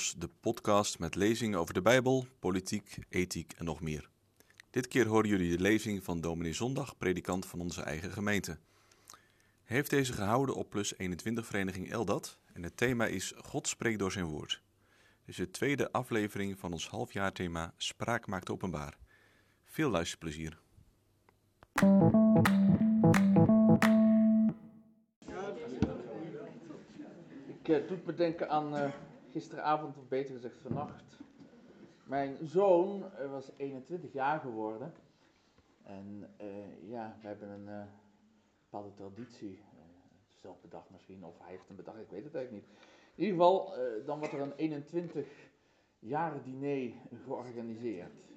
De podcast met lezingen over de Bijbel, politiek, ethiek en nog meer. Dit keer horen jullie de lezing van dominee Zondag, predikant van onze eigen gemeente. Hij heeft deze gehouden op Plus 21 Vereniging Eldat en het thema is God spreekt door zijn woord. Dit is de tweede aflevering van ons halfjaarthema Spraak maakt openbaar. Veel luisterplezier. Ik uh, doet me denken aan uh, gisteravond, of beter gezegd vannacht. Mijn zoon uh, was 21 jaar geworden. En ja, we hebben een bepaalde traditie. zelf bedacht misschien, of hij heeft hem bedacht, ik weet het eigenlijk niet. In ieder geval, dan wordt er een 21 jaren diner georganiseerd.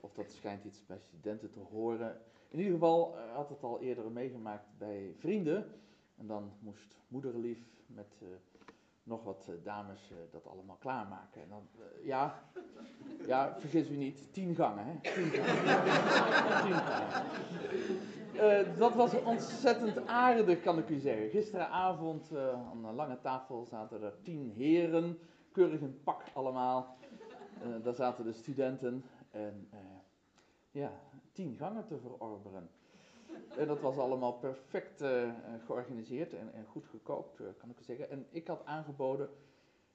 Of dat schijnt iets bij studenten te horen. In ieder geval had het al eerder meegemaakt bij vrienden. En dan moest moederlief met uh, nog wat uh, dames uh, dat allemaal klaarmaken. En dan, ja, ja, vergis u niet, tien gangen, hè? Dat was ontzettend aardig, kan ik u zeggen. Gisteravond aan een lange tafel zaten er tien heren, keurig in pak allemaal. daar zaten de studenten en ja, tien gangen te verorberen. En dat was allemaal perfect uh, georganiseerd en, en, goed gekookt, kan ik zeggen. En ik had aangeboden,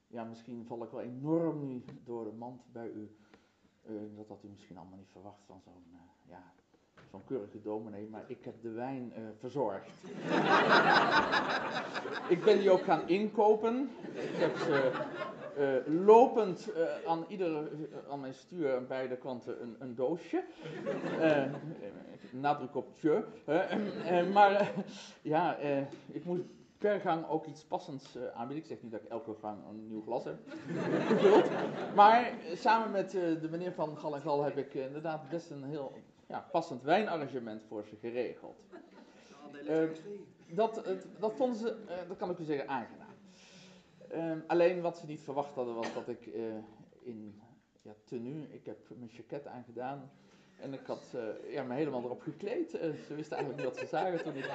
ja, misschien val ik wel enorm nu door de mand bij u. Uh, dat had u misschien allemaal niet verwacht van zo'n ja, keurige dominee, maar ik heb de wijn verzorgd. ik ben die ook gaan inkopen. Ik heb ze uh, lopend uh, aan, ieder, uh, aan mijn stuur aan beide kanten een, een doosje. nadruk op tje. maar ja, ik moest per gang ook iets passends aanbieden. Ik zeg niet dat ik elke gang een nieuw glas heb gevuld. Maar samen met de meneer van Gal en Gal heb ik inderdaad best een heel ja, passend wijnarrangement voor ze geregeld. dat, dat vonden ze, dat kan ik u zeggen, aangenaam. Um, alleen wat ze niet verwacht hadden was dat ik uh, in ja, tenue, ik heb mijn jacket aangedaan en ik had uh, ja, me helemaal erop gekleed. Ze wisten eigenlijk niet wat ze zagen toen ik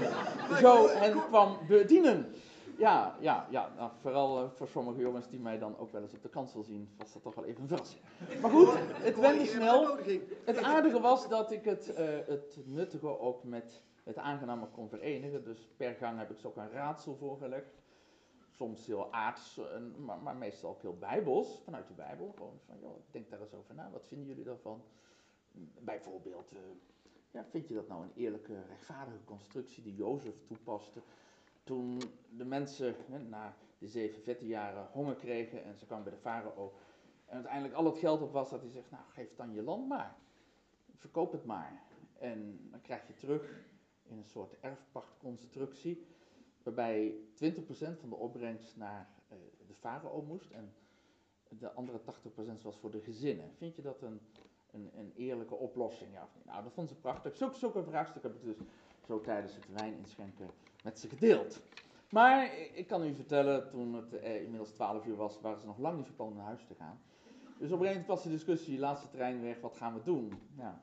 zo hen kwam bedienen. Ja, ja, ja nou, vooral voor sommige jongens die mij dan ook wel eens op de kansel zien, was dat toch wel even een verrassing. Maar goed, het wende snel. Het aardige was dat ik het, het nuttige ook met het aangename kon verenigen. Dus per gang heb ik ze ook een raadsel voorgelegd soms heel aards, maar, maar, meestal ook heel bijbels, vanuit de Bijbel. Gewoon van, joh, denk daar eens over na, wat vinden jullie daarvan? Bijvoorbeeld, uh, ja, vind je dat nou een eerlijke, rechtvaardige constructie die Jozef toepaste? Toen de mensen hè, na de zeven vette jaren honger kregen en ze kwamen bij de farao. En uiteindelijk al het geld op was dat hij zegt, nou geef dan je land maar. Verkoop het maar. En dan krijg je terug in een soort erfpachtconstructie waarbij 20% van de opbrengst naar uh, de farao moest en de andere 80% was voor de gezinnen. Vind je dat een, een, een eerlijke oplossing? Ja, nou, dat vond ze prachtig. Zulke, zulke vraagstuk heb ik dus zo tijdens het wijn inschenken met ze gedeeld. Maar ik kan u vertellen, toen het eh, inmiddels 12 uur was, waren ze nog lang niet van naar huis te gaan. Dus op een gegeven moment was de discussie, laatste trein weg, wat gaan we doen? Ja,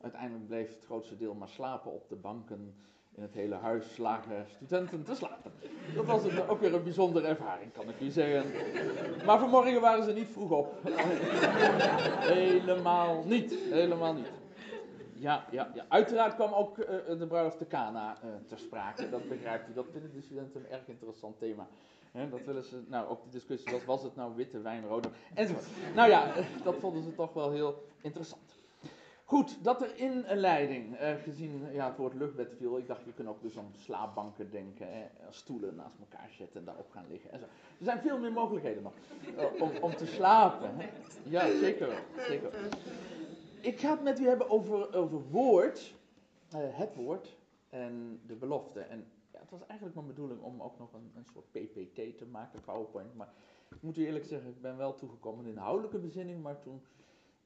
uiteindelijk bleef het grootste deel maar slapen op de banken in het hele huis lagen studenten te slapen. Dat was ook weer een bijzondere ervaring, kan ik u zeggen. Maar vanmorgen waren ze niet vroeg op. helemaal niet, helemaal niet. Ja, ja, ja. uiteraard kwam ook uh, de bruiloft te Cana uh, ter sprake. Dat begrijpt u. Dat vinden de studenten een erg interessant thema. He, dat willen ze, nou, ook de discussie was, was het nou witte wijn, rode, enzovoort. Nou ja, dat vonden ze toch wel heel interessant. Goed, dat er in een leiding, gezien ja, het luchtbed viel, ik dacht je kunt ook dus aan slaapbanken denken, hè, stoelen naast elkaar zetten en daarop gaan liggen en zo. Er zijn veel meer mogelijkheden nog om, om te slapen. Ja, zeker wel, zeker Ik ga het met u hebben over, over woord, uh, het woord en de belofte. En ja, het was eigenlijk mijn bedoeling om ook nog een, een soort PPT te maken, PowerPoint, maar ik moet u eerlijk zeggen, ik ben wel toegekomen in inhoudelijke bezinning, maar toen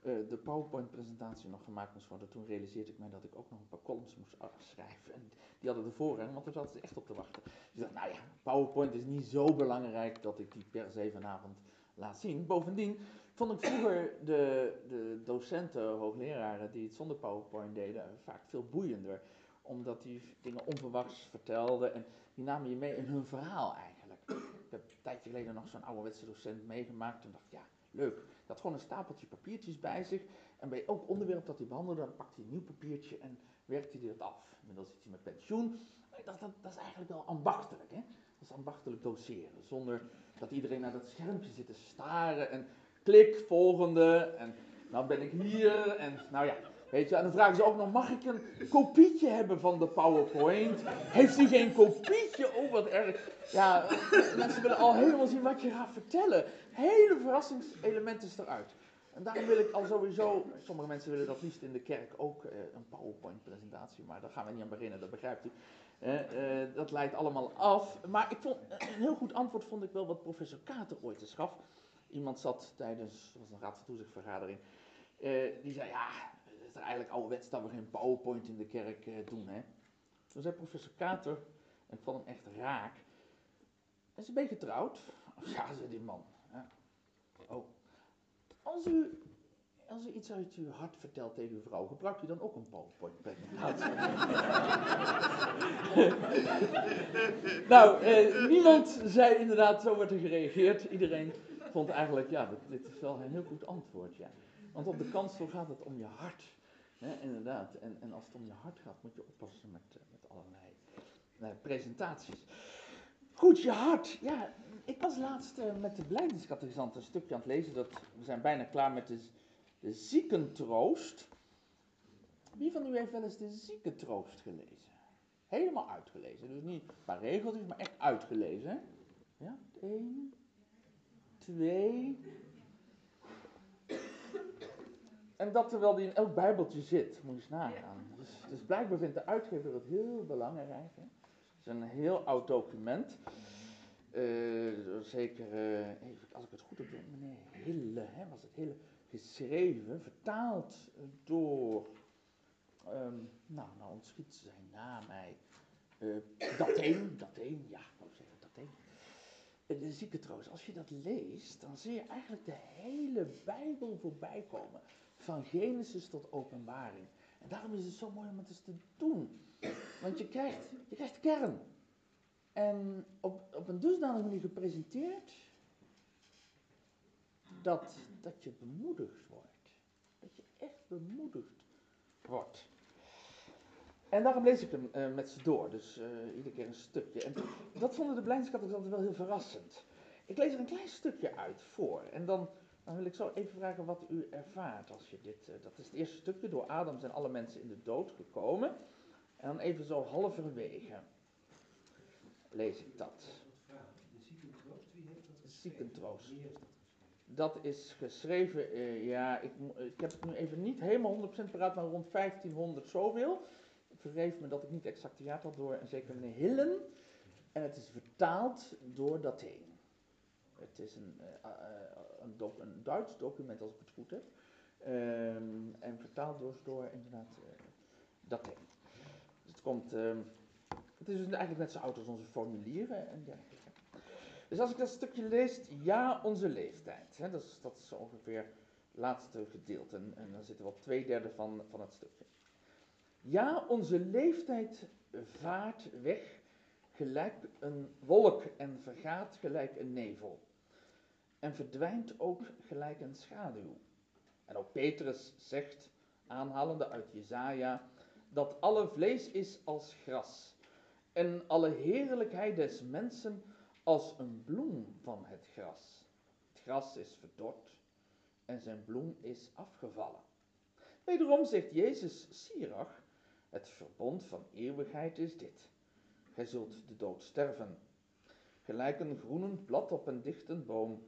uh, de PowerPoint-presentatie nog gemaakt moest worden, toen realiseerde ik mij dat ik ook nog een paar columns moest schrijven. En die hadden de voorrang, want daar zaten ze echt op te wachten. Dus ik dacht, nou ja, PowerPoint is niet zo belangrijk dat ik die per se vanavond laat zien. Bovendien vond ik vroeger de, de docenten, hoogleraren die het zonder PowerPoint deden, vaak veel boeiender. Omdat die dingen onverwachts vertelden en die namen je mee in hun verhaal eigenlijk. Ik heb een tijdje geleden nog zo'n ouderwetse docent meegemaakt en dacht, ja, leuk. Dat gewoon een stapeltje papiertjes bij zich. En bij elk onderwerp dat hij behandelde, dan pakt hij een nieuw papiertje en werkte hij dat af. Inmiddels zit hij met pensioen. Ik dacht, dat, dat is eigenlijk wel ambachtelijk, hè? Dat is ambachtelijk doseren, zonder dat iedereen naar dat schermpje zit te staren en klik, volgende, en nou ben ik hier, en nou ja, Weet je, en dan vragen ze ook nog, mag ik een kopietje hebben van de PowerPoint? Heeft u geen kopietje? Oh, wat erg. Ja, mensen willen al helemaal zien wat je gaat vertellen. Hele verrassingselement is eruit. En daarom wil ik al sowieso, sommige mensen willen dat liefst in de kerk ook uh, een PowerPoint-presentatie, maar daar gaan we niet aan beginnen, dat begrijpt u. Uh, dat leidt allemaal af. Maar ik vond, een heel goed antwoord vond ik wel wat professor Kater ooit eens gaf. Iemand zat tijdens, was een raad van toezichtvergadering, die zei, ja, er eigenlijk ouderwets dat we geen PowerPoint in de kerk eh, doen. Hè? Toen zei professor Kater, en ik vond hem echt raak. Is een beetje getrouwd? Ja, zei die man. Oh. Als u, als u iets uit uw hart vertelt tegen uw vrouw, gebruikt u dan ook een PowerPoint-presentatie? nou, eh, niemand zei inderdaad, zo wordt er gereageerd. Iedereen vond eigenlijk, ja, dit, dit is wel een heel goed antwoord, ja. Want op de kansel gaat het om je hart inderdaad. En, en als het om je hart gaat, moet je oppassen met, eh, met allerlei uh, presentaties. Goed, je hart. Ja, ik was laatst uh, met de blijdenskatechizant een stukje aan het lezen. Dat, we zijn bijna klaar met de, de ziekentroost. Wie van u heeft wel eens de ziekentroost gelezen? Helemaal uitgelezen. Dus niet een paar regeltjes, maar echt uitgelezen. Ja, één, twee, en dat terwijl die in elk bijbeltje zit, moet je eens nagaan. Dus, dus blijkbaar vindt de uitgever het heel belangrijk. Hè? Het is een heel oud document. Uh, zeker, uh, even, als ik het goed heb, meneer Hille, hè, was het Hille, geschreven, vertaald door, um, nou, nou ontschiet zijn naam mij, uh, dat een, dat een, ja, ik zeggen dat een. De ziekentroost, als je dat leest, dan zie je eigenlijk de hele Bijbel voorbij komen. Van Genesis tot openbaring. En daarom is het zo mooi om het eens te doen. Want je krijgt, je krijgt kern. En op, op een dusdanige manier gepresenteerd dat, dat je bemoedigd wordt. Dat je echt bemoedigd wordt. En daarom lees ik hem uh, met ze door, dus uh, iedere keer een stukje. En dat vonden de altijd wel heel verrassend. Ik lees er een klein stukje uit voor en dan dan wil ik zo even vragen wat u ervaart als je dit, uh, dat is het eerste stukje, door Adam zijn alle mensen in de dood gekomen. En dan even zo halverwege lees ik dat. De ziekentroost, wie heeft dat? Ziekentroost. Dat is geschreven, uh, ja, ik, ik heb het nu even niet helemaal 100% paraat, maar rond 1500 zoveel. Vergeef me dat ik niet exact de jaar had door een zeker meneer Hillen. En het is vertaald door dat heen. Het is een, uh, een, doc, een, Duits document, als ik het goed heb. Um, en vertaald door, inderdaad uh, dat heen. Dus het komt. Um, het is eigenlijk net zo oud als onze formulieren en dergelijke. Dus als ik dat stukje lees, ja, onze leeftijd. Hè, dat, is, dat is ongeveer het laatste gedeelte. En, en dan zitten we op twee derde van, van het stukje. Ja, onze leeftijd vaart weg gelijk een wolk en vergaat gelijk een nevel en verdwijnt ook gelijk een schaduw. En ook Petrus zegt, aanhalende uit Jezaja, dat alle vlees is als gras en alle heerlijkheid des mensen als een bloem van het gras. Het gras is verdord en zijn bloem is afgevallen. Wederom zegt Jezus Sirach, het verbond van eeuwigheid is dit. Gij zult de dood sterven. Gelijk een groenend blad op een dichte boom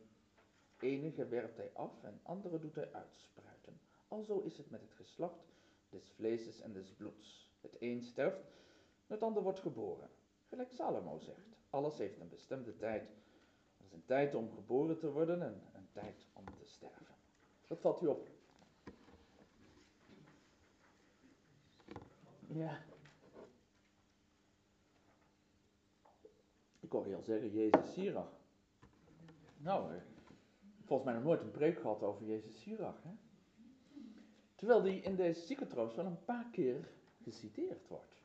Enige werpt hij af en andere doet hij uitspruiten. Alzo is het met het geslacht des vleeses en des bloeds. Het een sterft, het ander wordt geboren. Gelijk Salomo zegt, alles heeft een bestemde tijd. Er is een tijd om geboren te worden en een tijd om te sterven. Wat valt u op? Ja. Ik hoor je al zeggen, Jezus Sirach. Nou, eh, volgens mij nog nooit een preek gehad over Jezus Sirach. Hè? Terwijl die in deze ziekentroost wel een paar keer geciteerd wordt.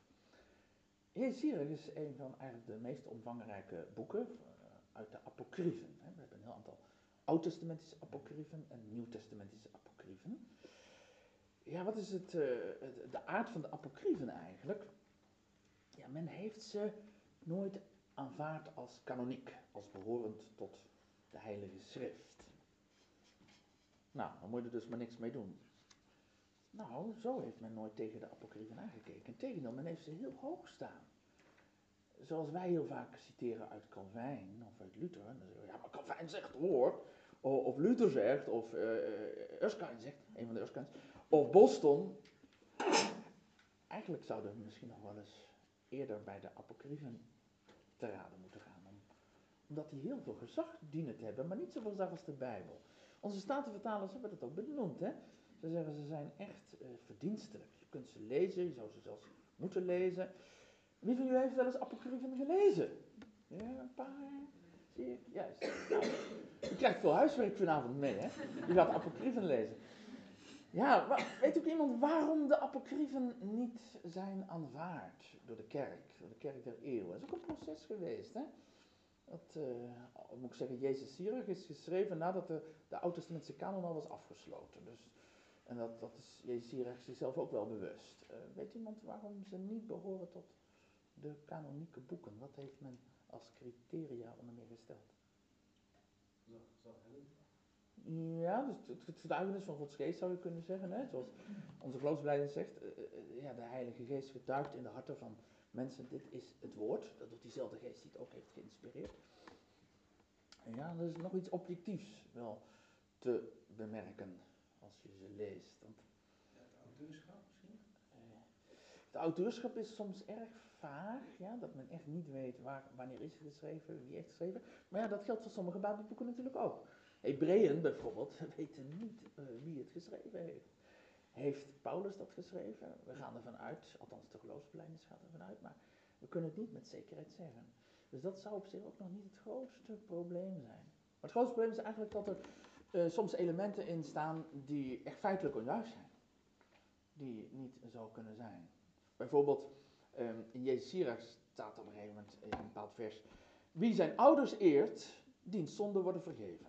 Sirach is een van eigenlijk de meest omvangrijke boeken eh, uit de apocryfen. We hebben een heel aantal oud-testamentische apocryfen en nieuw-testamentische apocryfen. Ja, wat is het, uh, de aard van de apocryfen eigenlijk? Ja, men heeft ze nooit aanvaard als kanoniek, als behorend tot de Heilige Schrift. Nou, dan moet je er dus maar niks mee doen. Nou, zo heeft men nooit tegen de apocryfen aangekeken. Integendeel, men heeft ze heel hoog staan. Zoals wij heel vaak citeren uit Calvijn of uit Luther. Dan zeggen we, ja, maar Calvijn zegt hoor. Of Luther zegt, of uh, Erskine zegt, een van de Erskines. Of Boston. Eigenlijk zouden we misschien nog wel eens eerder bij de apocryfen te raden moeten gaan. Omdat die heel veel gezag dienen te hebben, maar niet zoveel gezag als de Bijbel. Onze statenvertalers hebben dat ook benoemd. Hè? Ze zeggen ze zijn echt uh, verdienstelijk. Je kunt ze lezen, je zou ze zelfs moeten lezen. Wie van jullie heeft wel eens apocryfen gelezen? Ja, een paar. Zie ik? Juist. Nou, je krijgt veel huiswerk vanavond mee, hè? Je gaat apocryfen lezen. Ja, maar weet ook iemand waarom de apocryfen niet zijn aanvaard door de kerk, door de kerk der eeuwen? Dat is ook een proces geweest, hè? Dat, uh, moet ik zeggen, Jezus Sirach is geschreven nadat de, de Oud-testamentische kanon al was afgesloten. Dus, en dat, dat is Jezus Sirach zichzelf ook wel bewust. Uh, weet iemand waarom ze niet behoren tot de kanonieke boeken? Wat heeft men als criteria onder meer gesteld? Ja, dus het, het getuigenis van Gods geest zou je kunnen zeggen. Hè? Zoals onze geloofsbeleiding zegt, uh, ja, de Heilige Geest getuigt in de harten van mensen, dit is het woord. Dat doet diezelfde geest die het ook heeft geïnspireerd. En ja, er is nog iets objectiefs wel te bemerken als je ze leest. Want, ja, het auteurschap misschien? Het auteurschap is soms erg vaag, ja, dat men echt niet weet waar, wanneer is het geschreven, wie heeft het geschreven. Maar ja, dat geldt voor sommige Bijbelboeken natuurlijk ook. Hebreeën bijvoorbeeld weten niet uh, wie het geschreven heeft. Heeft Paulus dat geschreven? We gaan ervan uit, althans de geloofsbelijdenis gaat ervan uit, maar we kunnen het niet met zekerheid zeggen. Dus dat zou op zich ook nog niet het grootste probleem zijn. Maar het grootste probleem is eigenlijk dat er uh, soms elementen in staan die echt feitelijk onjuist zijn. Die niet zo kunnen zijn. Bijvoorbeeld, um, in Jezus Sirach staat op een gegeven moment in een bepaald vers. Wie zijn ouders eert, diens zonde worden vergeven.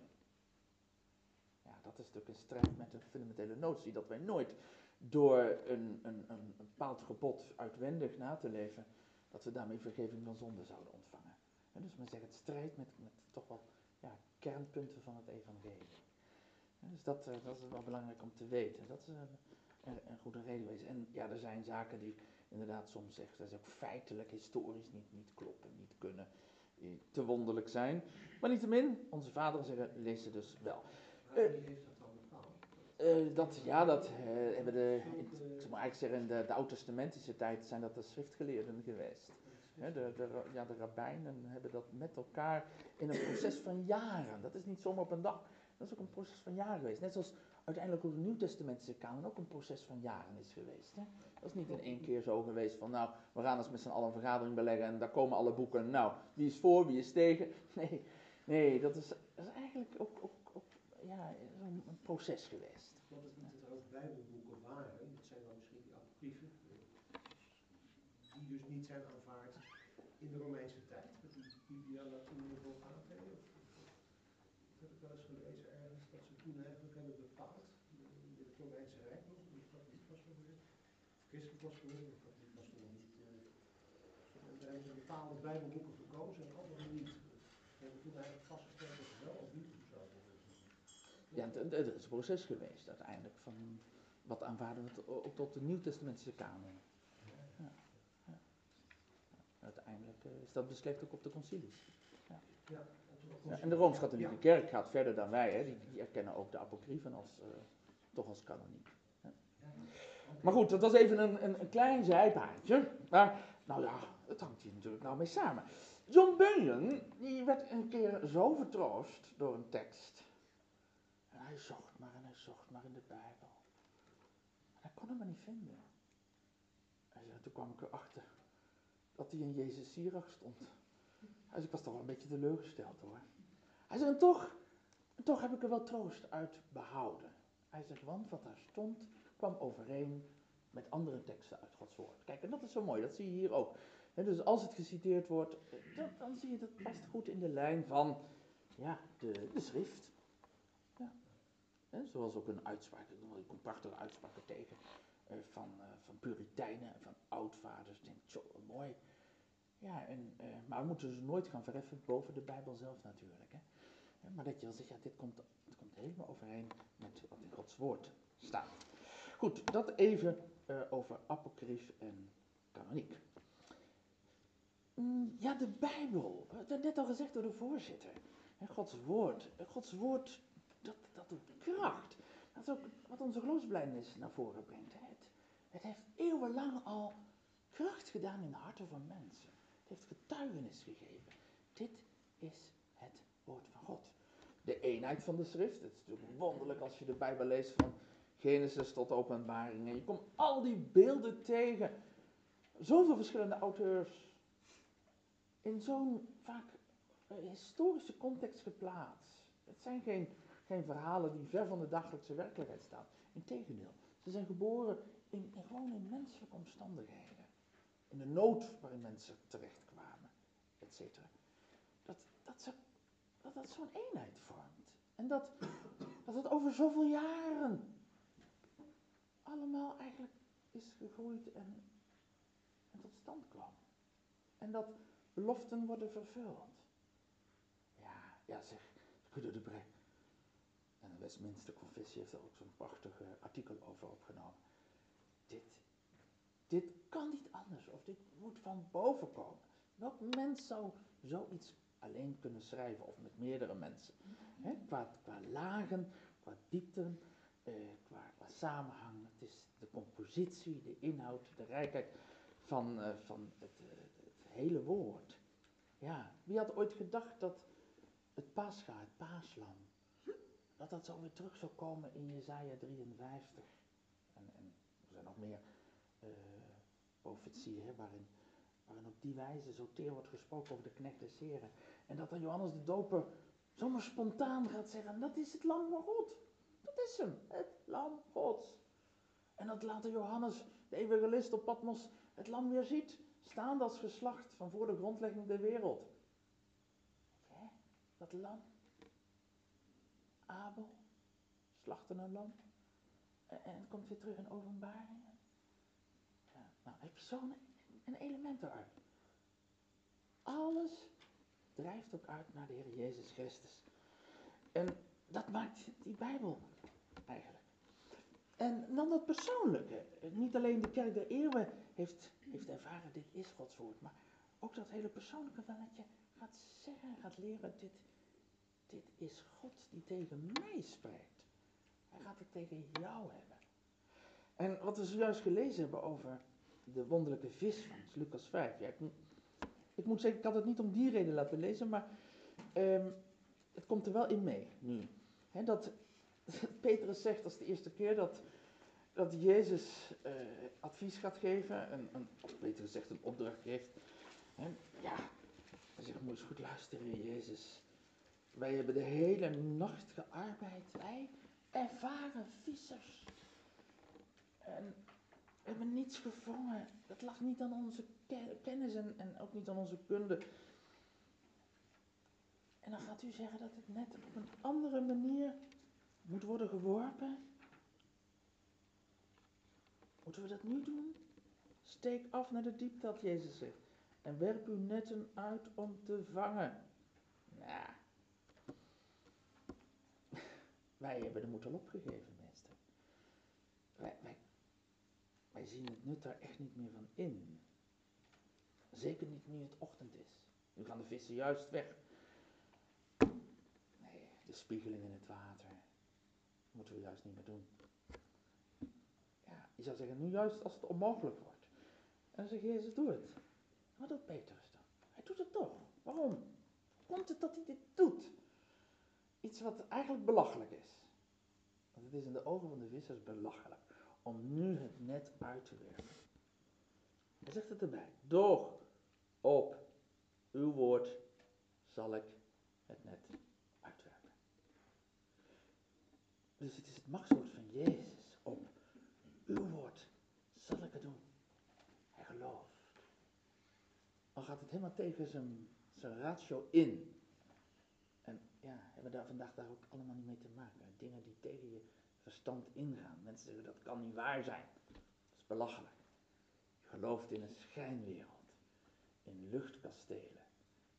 Ja, dat is natuurlijk in strijd met de fundamentele notie dat wij nooit door een, een, een, bepaald gebod uitwendig na te leven, dat we daarmee vergeving van zonde zouden ontvangen. En dus men zegt het strijdt met, met toch wel ja, kernpunten van het evangelie. Dus dat, uh, dat is wel belangrijk om te weten. Dat is een, een goede reden. En ja, er zijn zaken die inderdaad soms zeggen, dat is ook feitelijk, historisch niet, niet kloppen, niet kunnen, te wonderlijk zijn. Maar niettemin, onze vaderen zeggen, lees ze dus wel. Uh, wie heeft dat dan bepaald? Uh, dat, ja, dat uh, hebben de, in, ik zou maar eigenlijk zeggen, in de, de oud-testamentische tijd zijn dat de schriftgeleerden geweest. He, de, de, ja, de rabbijnen hebben dat met elkaar in een proces van jaren. Dat is niet zomaar op een dag. Dat is ook een proces van jaren geweest. Net zoals uiteindelijk ook de Nieuw-Testamentische kanon ook een proces van jaren is geweest. Hè? Dat is niet in één keer zo geweest van, nou, we gaan eens met z'n allen een vergadering beleggen en daar komen alle boeken. Nou, wie is voor, wie is tegen? Nee, nee dat, is, is eigenlijk ook, ja, een, een proces geweest. Want het niet ook bijbelboeken waren, dat zijn dan misschien die apocryfen, die dus niet zijn aanvaard in de Romeinse tijd, met die Biblia Latina Vulgate, of, of, dat heb ik wel eens gelezen ergens, dat ze toen eigenlijk hebben bepaald, in het Romeinse Rijk nog, dat dat niet was geworden, christelijk was geworden, of dat niet daar hebben ze bepaalde bijbelboeken gekozen en andere niet. Hebben toen eigenlijk vastgesteld dat ze wel of niet worden. Ja, er is een proces geweest uiteindelijk van wat aanvaarden we ook tot de Nieuw-Testamentische kanon. Ja. Ja. Uiteindelijk uh, is dat beslecht ook op de concilies. Ja. Ja, Ja, en de Rooms-Katholieke Kerk gaat verder dan wij, hè. Die, die erkennen ook de apocryfen als, uh, toch als kanoniek. Maar goed, dat was even een, een, een klein zijpaadje. Maar, nou ja, het hangt hier natuurlijk nou mee samen. John Bunyan, die werd een keer zo vertroost door een tekst. En hij zocht maar en hij zocht maar in de Bijbel. En hij kon hem maar niet vinden. En toen kwam ik erachter dat hij in Jezus Sirach stond. Dus ik was toch wel een beetje teleurgesteld hoor. Hij zei, en toch, toch heb ik er wel troost uit behouden. Hij zegt, want wat daar stond kwam overeen met andere teksten uit Gods woord. Kijk, en dat is zo mooi, dat zie je hier ook. Dus als het geciteerd wordt, dan, zie je dat past goed in de lijn van ja, de, schrift. Ja. Zoals ook een uitspraak, ik kom prachtige uitspraken tegen eh, van, uh, van puriteinen en van oudvaders. Ik denk, zo mooi. Ja, en, uh, maar we moeten ze nooit gaan verheffen boven de Bijbel zelf natuurlijk. Hè. Maar dat je wel zegt, ja, dit komt, dit komt helemaal overeen met wat in Gods woord staat. Goed, dat even over apocryf en kanoniek. Mm, ja, de Bijbel. Dat net al gezegd door de voorzitter. Gods woord. Gods woord, dat, dat doet kracht. Dat is ook wat onze geloofsblijdenis naar voren brengt. Het, het heeft eeuwenlang al kracht gedaan in de harten van mensen. Het heeft getuigenis gegeven. Dit is het woord van God. De eenheid van de schrift. Het is natuurlijk wonderlijk als je de Bijbel leest van Genesis tot openbaring. En je komt al die beelden tegen. Zoveel verschillende auteurs. In zo'n vaak uh, historische context geplaatst. Het zijn geen, geen verhalen die ver van de dagelijkse werkelijkheid staan. Integendeel, ze zijn geboren in, in gewoon in menselijke omstandigheden. In de nood waarin mensen terechtkwamen, et cetera. Dat, dat, ze, dat dat zo'n eenheid vormt. En dat, dat het over zoveel jaren allemaal eigenlijk is gegroeid en, tot stand kwam. En dat beloften worden vervuld. Ja, ja zeg, Guido de Bre. En de Westminster Confessie heeft er ook zo'n prachtig artikel over opgenomen. Dit, dit kan niet anders, of dit moet van boven komen. Welk mens zou zoiets alleen kunnen schrijven, of met meerdere mensen? qua, qua lagen, qua diepten, eh, qua, samenhang. Het is de compositie, de inhoud, de rijkheid van, uh, van het, uh, het hele woord. Ja, wie had ooit gedacht dat het Pascha, het paaslam, dat dat zo weer terug zou komen in Jezaja 53. En, en er zijn nog meer uh, profetieën waarin, waarin op die wijze zo teer wordt gesproken over de knecht des Heren. En dat dan Johannes de Doper zomaar spontaan gaat zeggen, dat is het lam van God. Dat is hem, het lam Gods. En dat later Johannes, de evangelist op Patmos, het lam weer ziet, staand als geslacht van voor de grondlegging der wereld. Hè? Dat lam. Abel slachten een lam. En, het komt weer terug in openbaringen. Ja, nou, je zo'n een element eruit. Alles drijft ook uit naar de Heer Jezus Christus. En dat maakt die Bijbel eigenlijk. En dan dat persoonlijke. Niet alleen de kerk der eeuwen heeft, heeft ervaren, dit is Gods woord. Maar ook dat hele persoonlijke van dat je gaat zeggen, gaat leren, dit, dit is God die tegen mij spreekt. Hij gaat het tegen jou hebben. En wat we zojuist gelezen hebben over de wonderlijke visvangst, Lucas 5. Ja, ik, ik, moet zeggen, ik had het niet om die reden laten lezen, maar um, het komt er wel in mee nu. Dat Petrus zegt, is de eerste keer dat, dat Jezus uh, advies gaat geven, en, en, of Petrus zegt een opdracht geeft. En ja, hij zegt, moet eens goed luisteren, Jezus. Wij hebben de hele nacht gearbeid, wij ervaren vissers. En we hebben niets gevangen. Dat lag niet aan onze kennis en, en ook niet aan onze kunde. En dan gaat u zeggen dat het net op een andere manier moet worden geworpen. Moeten we dat nu doen? Steek af naar de diepte, had Jezus zegt. En werp uw netten uit om te vangen. Nou, wij hebben de moed al opgegeven, meester. Wij, wij, wij zien het nut daar echt niet meer van in. Zeker niet nu het ochtend is. Nu gaan de vissen juist weg. Nee, de spiegeling in het water moeten we juist niet meer doen. Ja, je zou zeggen, nu juist als het onmogelijk wordt. En dan zegt Jezus, doe het. Wat doet Petrus dan? Hij doet het toch. Waarom? Komt het dat hij dit doet? Iets wat eigenlijk belachelijk is. Want het is in de ogen van de vissers belachelijk om nu het net uit te werpen. Hij zegt het erbij. Doch op uw woord zal ik het net uitwerpen. Dus het is het machtswoord van Jezus. Op uw woord zal ik het doen. Hij gelooft. Al gaat het helemaal tegen zijn, zijn ratio in. En ja, hebben we daar vandaag daar ook allemaal niet mee te maken. Dingen die tegen je verstand ingaan. Mensen zeggen dat kan niet waar zijn. Dat is belachelijk. Je gelooft in een schijnwereld. In luchtkastelen.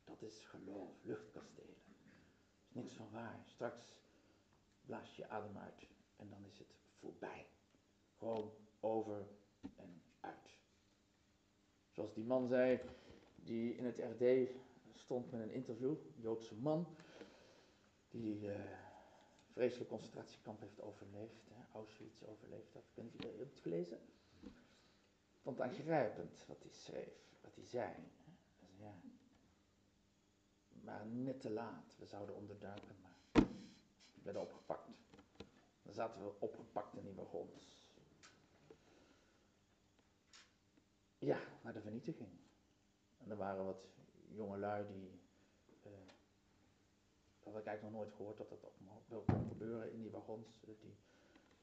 Dat is geloof, luchtkastelen. Er is niks van waar. Straks blaas je adem uit en dan is het voorbij. Gewoon over en uit. Zoals die man zei, die in het RD stond met een interview, Joodse man, die uh, vreselijk concentratiekamp heeft overleefd, hè, Auschwitz overleefd. Dat kunt u, hebt het gelezen? Vond aangrijpend wat hij schreef, wat hij zei. Hè. Ja, maar net te laat, we zouden onderduiken, werden opgepakt. Dan zaten we opgepakt in die wagons. Ja, naar de vernietiging. En er waren wat jongelui die. Uh, dat had ik eigenlijk nog nooit gehoord dat dat wel kon gebeuren in die wagons. Uh, die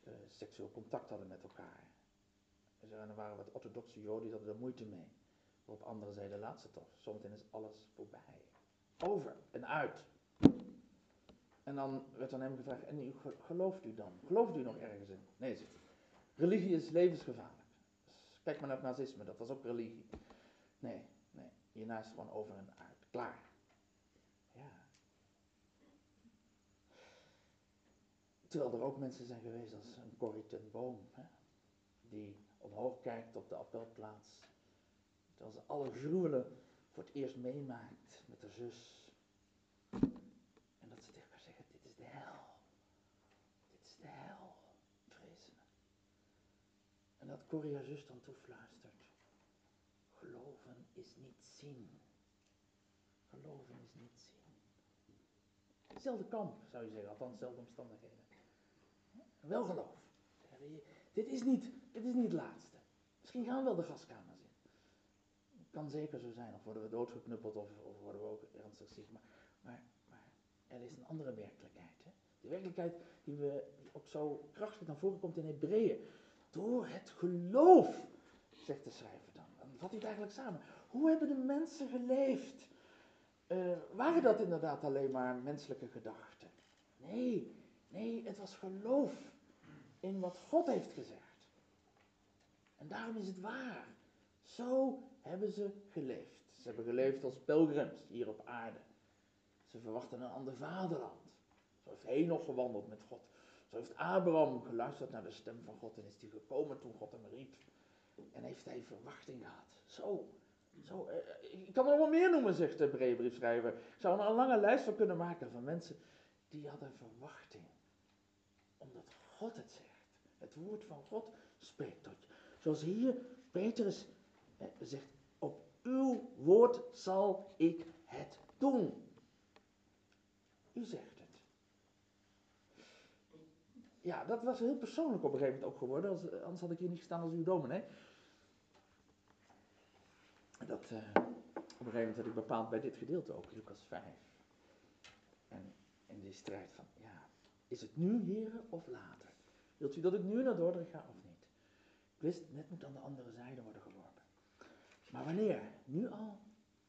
uh, seksueel contact hadden met elkaar. En er waren wat orthodoxe joden die hadden er moeite mee. Op andere zeiden, laat ze toch. Zometeen is alles voorbij. Over en uit. En dan werd aan hem gevraagd, en u, gelooft u dan? Gelooft u nog ergens in? Nee, Religie is levensgevaarlijk. Kijk maar naar het nazisme, dat was ook religie. Nee, nee, is het gewoon over en uit. Klaar. Ja. Terwijl er ook mensen zijn geweest als een Corrie ten Boom, hè, die omhoog kijkt op de appelplaats. Terwijl ze alle gruwelen voor het eerst meemaakt met haar zus. En dat ze tegen haar zeggen, dit is de hel. Dit is de hel, vrezen. En dat Corrie haar dan toefluistert. Geloven is niet zien. Geloven is niet zien. Hetzelfde kamp, zou je zeggen, althans dezelfde omstandigheden. Wel geloof. Dit is niet, dit is niet het laatste. Misschien gaan we wel de gaskamers in. Kan zeker zo zijn, of worden we doodgeknuppeld of, of worden we ook ernstig ziek. Maar, maar, maar er is een andere werkelijkheid. Hè? De werkelijkheid die, we, die ook zo krachtig naar voren komt in Hebreeën. Door het geloof, zegt de schrijver dan. Dan vat hij het eigenlijk samen. Hoe hebben de mensen geleefd? Uh, waren dat inderdaad alleen maar menselijke gedachten? Nee, nee, het was geloof in wat God heeft gezegd. En daarom is het waar. Zo hebben ze geleefd. Ze hebben geleefd als pelgrims hier op aarde. Ze verwachten een ander vaderland. Zo heeft Henoch gewandeld met God. Zo heeft Abraham geluisterd naar de stem van God en is hij gekomen toen God hem riep. En heeft hij verwachting gehad. Zo, zo eh, ik kan er nog wel meer noemen, zegt de Hebreeënbriefschrijver. Ik zou er een lange lijst van kunnen maken van mensen die hadden verwachting. Omdat God het zegt. Het woord van God spreekt tot je. Zoals hier Petrus eh, zegt, op uw woord zal ik het doen. U zegt. Ja, dat was heel persoonlijk op een gegeven moment ook geworden, als, anders had ik hier niet gestaan als uw dominee. Dat, uh, op een gegeven moment had ik bepaald bij dit gedeelte ook, Lucas 5. En in die strijd van, ja, is het nu, heren, of later? Wilt u dat ik nu naar Dordrecht ga of niet? Ik wist, net moet aan de andere zijde worden geworpen. Maar wanneer? Nu al?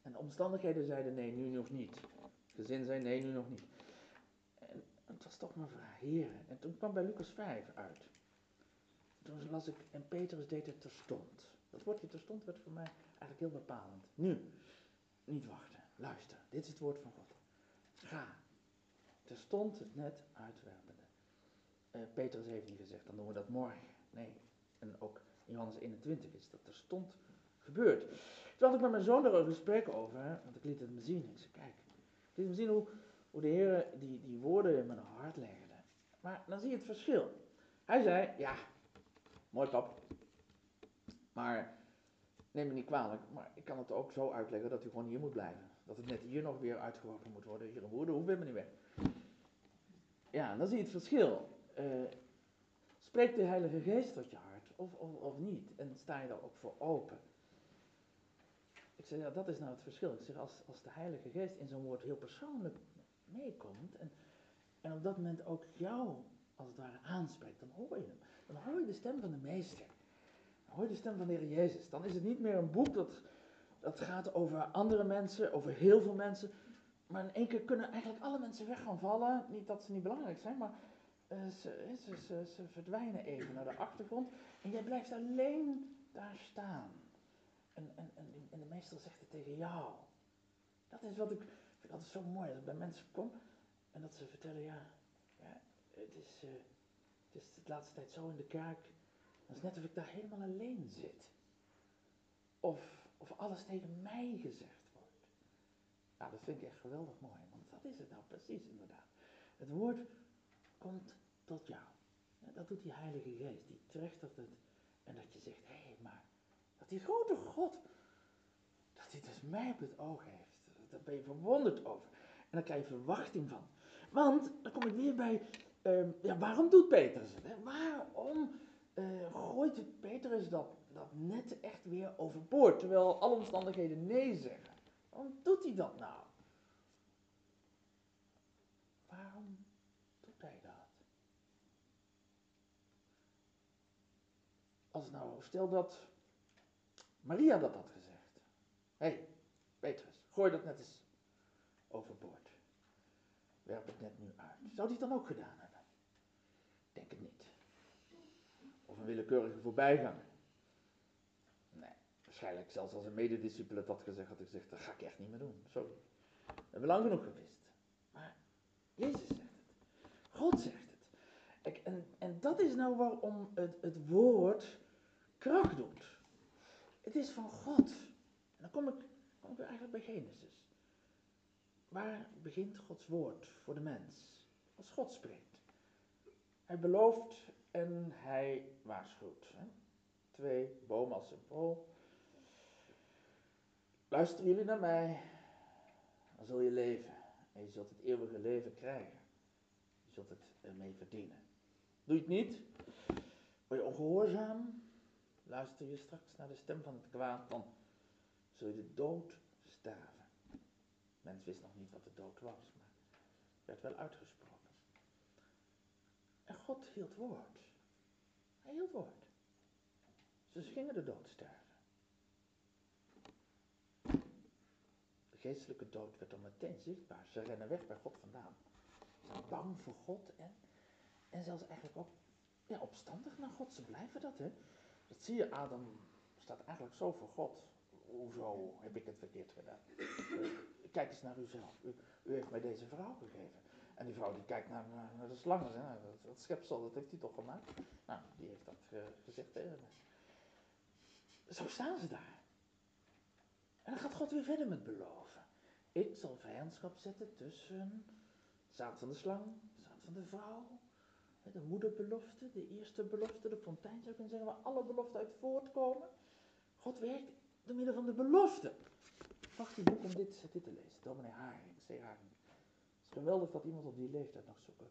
En de omstandigheden zeiden nee, nu nog niet. Gezin zei nee, nu nog niet. Het was toch maar vraag, heren. En toen kwam bij Lucas 5 uit. Toen las ik, en Petrus deed het terstond. Dat woordje terstond werd voor mij eigenlijk heel bepalend. Nu, niet wachten, luister, dit is het woord van God. Ga. Terstond het net uitwerpende. Uh, Petrus heeft niet gezegd, dan doen we dat morgen. Nee, en ook in Johannes 21 is dat terstond gebeurd. Toen had ik met mijn zoon er een gesprek over, want ik liet het me zien. Ik zei, kijk, ik liet me zien hoe, hoe de Heer die, die woorden in mijn hart legde. Maar dan zie je het verschil. Hij zei, ja, mooi pap, maar neem me niet kwalijk, maar ik kan het ook zo uitleggen dat u gewoon hier moet blijven. Dat het net hier nog weer uitgeworpen moet worden. Hier een woorden, hoe ben me niet weg. Ja, dan zie je het verschil. Uh, spreekt de Heilige Geest tot je hart of, of, of niet? En sta je daar ook voor open? Ik zeg, ja, dat is nou het verschil. Ik zeg, als, als de Heilige Geest in zo'n woord heel persoonlijk meekomt en, en op dat moment ook jou als het ware aanspreekt, dan hoor je hem. Dan hoor je de stem van de Meester. Dan hoor je de stem van de Heer Jezus. Dan is het niet meer een boek dat, dat gaat over andere mensen, over heel veel mensen. maar in één keer kunnen eigenlijk alle mensen weg gaan vallen. Niet dat ze niet belangrijk zijn, maar eh, ze, ze, ze, ze verdwijnen even naar de achtergrond. En jij blijft alleen daar staan. En, en, en, en de meester zegt het tegen jou. Dat is wat ik, vind altijd zo mooi als ik bij mensen kom en dat ze vertellen, ja, het, is, uh, het is de laatste tijd zo in de kerk. Het is net of ik daar helemaal alleen zit. Of, of alles tegen mij gezegd wordt. Nou, dat vind ik echt geweldig mooi, want dat is het nou precies inderdaad. Het woord komt tot jou. dat doet die Heilige Geest, die trekt dat het. En dat je zegt, hé, hey, maar dat die grote God, dat hij dus mij op het oog heeft. Daar ben je verwonderd over. En daar krijg je verwachting van. Want, dan kom ik weer bij, uh, ja, waarom doet Petrus het? Waarom uh, gooit Petrus dat, dat net echt weer overboord, terwijl alle omstandigheden nee zeggen? Waarom doet hij dat nou? Waarom doet hij dat? Als nou, stel dat Maria dat had gezegd. Hé, hey, Petrus, gooi dat net eens overboord. Werp het net nu uit. Zou hij het dan ook gedaan hebben? Denk het niet. Of een willekeurige voorbijganger. Nee, waarschijnlijk zelfs als een medediscipline dat had gezegd, had ik gezegd, dat ga ik echt niet meer doen. Sorry. We hebben lang genoeg gewist. Maar Jezus zegt het. God zegt het. En, en dat is nou waarom het, het woord kracht doet. Het is van God. En dan kom ik, eigenlijk bij Genesis. Waar begint Gods woord voor de mens? Als God spreekt. Hij belooft en hij waarschuwt. Hè? Twee bomen als symbool. Luisteren jullie naar mij, dan zul je leven. En je zult het eeuwige leven krijgen. Je zult het ermee verdienen. Doe je het niet? Word je ongehoorzaam? Luister je straks naar de stem van het kwaad, dan zul je de dood sterven. Mens wist nog niet wat de dood was, maar werd wel uitgesproken. En God hield woord. Hij hield woord. Ze gingen de dood sterven. De geestelijke dood werd dan meteen zichtbaar. Ze rennen weg bij God vandaan. Ze zijn bang voor God en, en zelfs eigenlijk ook ja, opstandig naar God. Ze blijven dat, hè. Dat zie je, Adam staat eigenlijk zo voor God. Hoezo heb ik het verkeerd gedaan? Kijk eens naar uzelf. U, u heeft mij deze vrouw gegeven. En die vrouw die kijkt naar, naar de slangen. Hè? Dat, schepsel, dat heeft hij toch gemaakt? Nou, die heeft dat gezegd. Zo staan ze daar. En dan gaat God weer verder met beloven. Ik zal vijandschap zetten tussen zaad van de slang, zaad van de vrouw, de moederbelofte, de eerste belofte, de fontein zou ik kunnen zeggen, waar alle beloften uit voortkomen. God werkt door middel van de belofte. Wacht die boek om dit, dit te lezen. Dominee Haring, C. Haring. Het is geweldig dat iemand op die leeftijd nog zulke,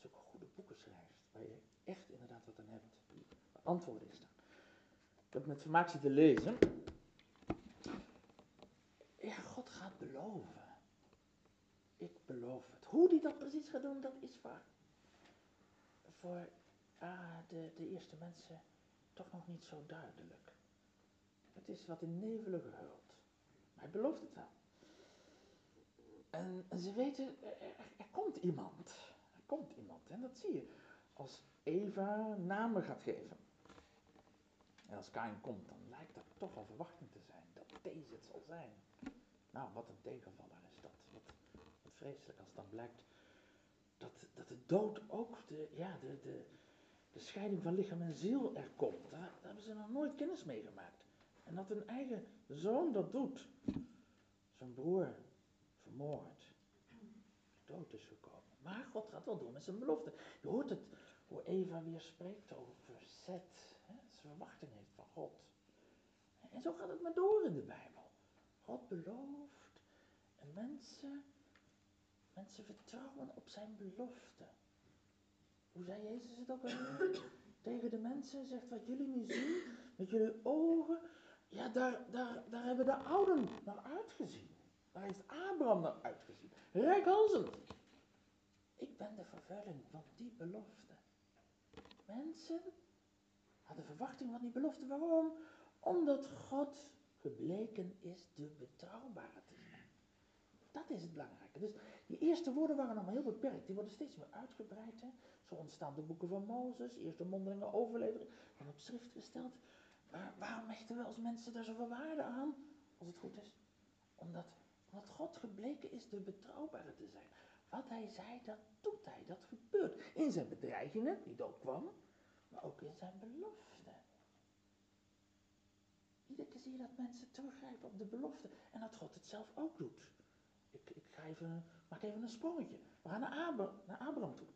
zulke goede boeken schrijft. Waar je echt inderdaad wat aan hebt. Waar antwoorden in staan. Ik heb met vermaak te lezen. Ja, God gaat beloven. Ik beloof het. Hoe die dat precies gaat doen, dat is waar voor ah, de, de eerste mensen toch nog niet zo duidelijk. Het is wat in nevelen gehuld. Maar hij belooft het wel. En, ze weten, er, komt iemand. Er komt iemand. En dat zie je. Als Eva namen gaat geven. En als Kain komt, dan lijkt dat toch al verwachting te zijn. Dat deze het zal zijn. Nou, wat een tegenvaller is dat. Wat, vreselijk als dan blijkt dat, dat de dood ook, de, ja, de, de, de scheiding van lichaam en ziel er komt. Daar, daar hebben ze nog nooit kennis mee gemaakt. En dat hun eigen zoon dat doet. Zijn broer vermoord. Dood is gekomen. Maar God gaat wel door met zijn belofte. Je hoort het, hoe Eva weer spreekt over Zet. Ze verwachting heeft van God. En zo gaat het maar door in de Bijbel. God belooft. En mensen Mensen vertrouwen op zijn belofte. Hoe zei Jezus het ook alweer? Tegen de mensen zegt wat jullie nu zien met jullie ogen. Ja, daar, daar, daar hebben de ouden naar uitgezien. Daar heeft Abraham naar uitgezien. Rijkhalzend. Ik ben de vervulling van die belofte. Mensen hadden verwachting van die belofte. Waarom? Omdat God gebleken is de betrouwbare te zijn. Dat is het belangrijke. Dus die eerste woorden waren nog maar heel beperkt. Die worden steeds meer uitgebreid. Hè? Zo ontstaan de boeken van Mozes, eerst de mondelinge overlevering, dan op schrift gesteld. Waarom hechten we als mensen daar zoveel waarde aan, als het goed is? Omdat, omdat God gebleken is de betrouwbare te zijn. Wat hij zei, dat doet hij, dat gebeurt. In zijn bedreigingen, die dood kwam, maar ook in zijn belofte. Iedere keer zie je dat mensen teruggrijpen op de belofte en dat God het zelf ook doet. Ik, ik ga even, maak even een sprongetje. We gaan naar, naar Abraham toe.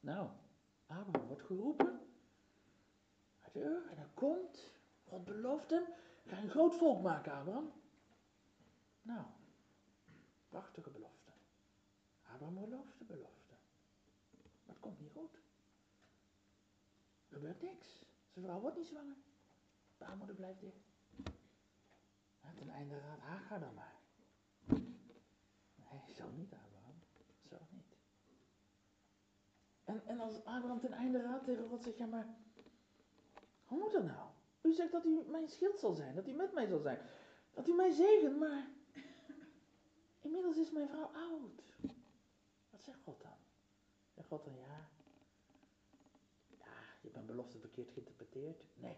Nou, Abraham wordt geroepen de Ur en hij komt. God belooft hem, ga een groot volk maken, Abraham. Nou, prachtige belofte. Abraham gelooft de belofte. Maar het komt niet goed. Er gebeurt niks. Zijn vrouw wordt niet zwanger. Baarmoeder blijft dicht. En ten einde raadt Hagar dan maar. Nee, zo niet, Abraham. Zo niet. En, en als Abraham ten einde raadt tegen God zegt, ja maar, hoe moet dat nou? U zegt dat u mijn schild zal zijn, dat u met mij zal zijn, dat u mij zegent, maar inmiddels is mijn vrouw oud. Wat zegt God dan? Zegt God dan, ja, ja, je hebt mijn belofte verkeerd geïnterpreteerd? Nee,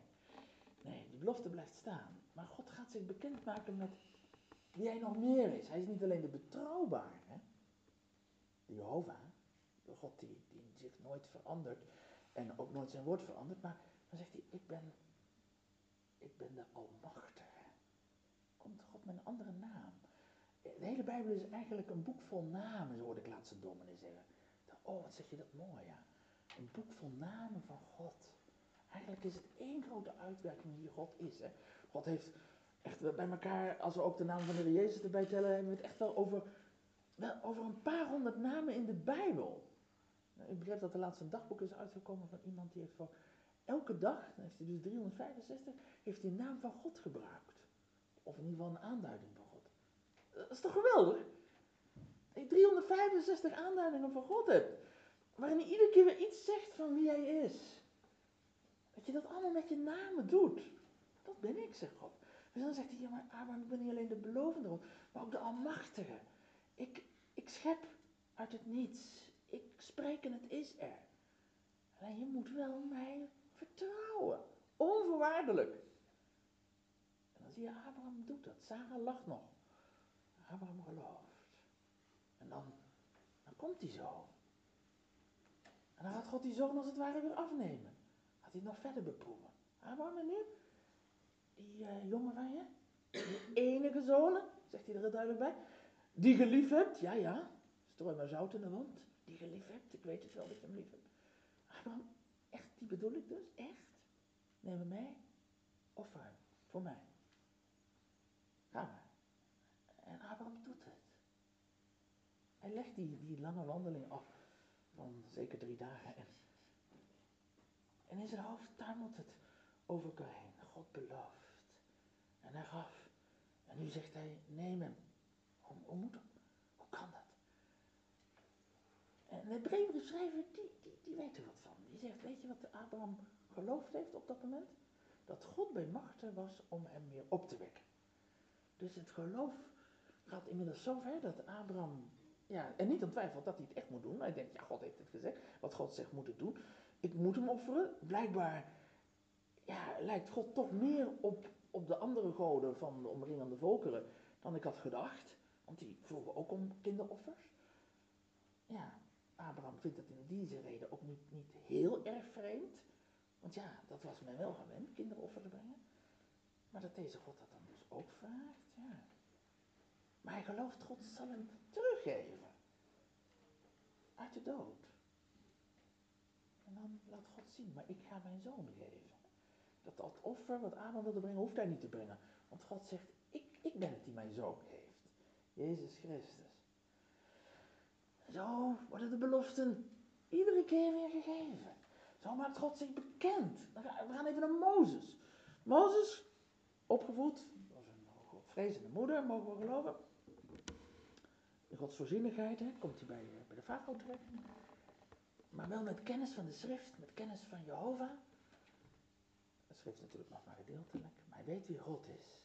nee, die belofte blijft staan. Maar God gaat zich bekendmaken met wie hij nog meer is. Hij is niet alleen de betrouwbare, de Jehovah, de God die, die zich nooit verandert en ook nooit zijn woord verandert, maar dan zegt hij, ik ben, ik ben de Almachtige. Komt God met een andere naam. De hele Bijbel is eigenlijk een boek vol namen, hoorde ik laatst een dominee zeggen. Oh, wat zeg je dat mooi, ja. Een boek vol namen van God. Eigenlijk is het één grote uitwerking wie God is. Hè. God heeft echt bij elkaar, als we ook de naam van de Heer Jezus erbij tellen, hebben we het echt wel over, wel over een paar honderd namen in de Bijbel. Ik begrijp dat er laatst een dagboek is uitgekomen van iemand die heeft voor elke dag, dan hij dus 365, heeft hij een naam van God gebruikt. Of in ieder geval een aanduiding van God. Dat is toch geweldig? Dat je 365 aanduidingen van God hebt. Waarin hij iedere keer weer iets zegt van wie hij is. Dat je dat allemaal met je namen doet. Dat ben ik, zegt God. Dus dan zegt hij, ja maar Abraham, ik ben niet alleen de belovende God, maar ook de Almachtige. Ik, ik schep uit het niets. Ik spreek en het is er. Alleen je moet wel mij vertrouwen. Onvoorwaardelijk. En dan zie je, Abraham doet dat. Sarah lacht nog. Abraham gelooft. En dan, dan komt hij zo. En dan gaat God die zoon als het ware weer afnemen. Gaat hij nog verder beproeven. Abraham en nu? Die uh, jongen van je? Die enige zoon, zegt hij er duidelijk bij. Die je lief hebt, ja ja. Strooi maar zout in de wond. Die je lief hebt, ik weet het wel dat je hem lief hebt. Abraham, bedoel ik dus, echt. Neem mee, offer hem, voor mij. Ga maar. En Abraham doet het. Hij legt die, die lange wandeling af van zeker drie dagen. En, en in zijn hoofd tuimelt het over heen. God belooft. En hij gaf. En nu zegt hij, neem hem. Hoe, hoe kan dat? En de Hebreeënschrijver, die, die, die weet er wat van. Weet je wat Abraham geloofd heeft op dat moment? Dat God bij machten was om hem weer op te wekken. Dus het geloof gaat inmiddels zo ver dat Abraham, ja, en niet aan dat hij het echt moet doen. Maar hij denkt, ja, God heeft het gezegd. Wat God zegt moet het doen. Ik moet hem offeren. Blijkbaar, ja, lijkt God toch meer op, op de andere goden van de omringende volkeren dan ik had gedacht. Want die vroegen ook om kinderoffers. Ja, Abraham vindt het in deze reden ook niet, niet heel erg vreemd. Want ja, dat was men wel gewend, kinderoffers te brengen. Maar dat deze God dat dan dus ook vraagt, ja. Maar hij gelooft, God zal hem teruggeven. Uit de dood. En dan laat God zien, maar ik ga mijn zoon geven. Dat, dat offer wat Abraham wilde brengen, hoeft hij niet te brengen. Want God zegt, ik, ik ben het die mijn zoon geeft. Jezus Christus. Zo worden de beloften iedere keer weer gegeven. Zo maakt God zich bekend. We gaan even naar Mozes. Mozes, opgevoed, was een vrezende moeder, mogen we geloven. In Gods voorzienigheid hè, komt hij bij, bij de farao terecht. Maar wel met kennis van de schrift, met kennis van Jehovah. De schrift natuurlijk nog maar gedeeltelijk, maar hij weet wie God is.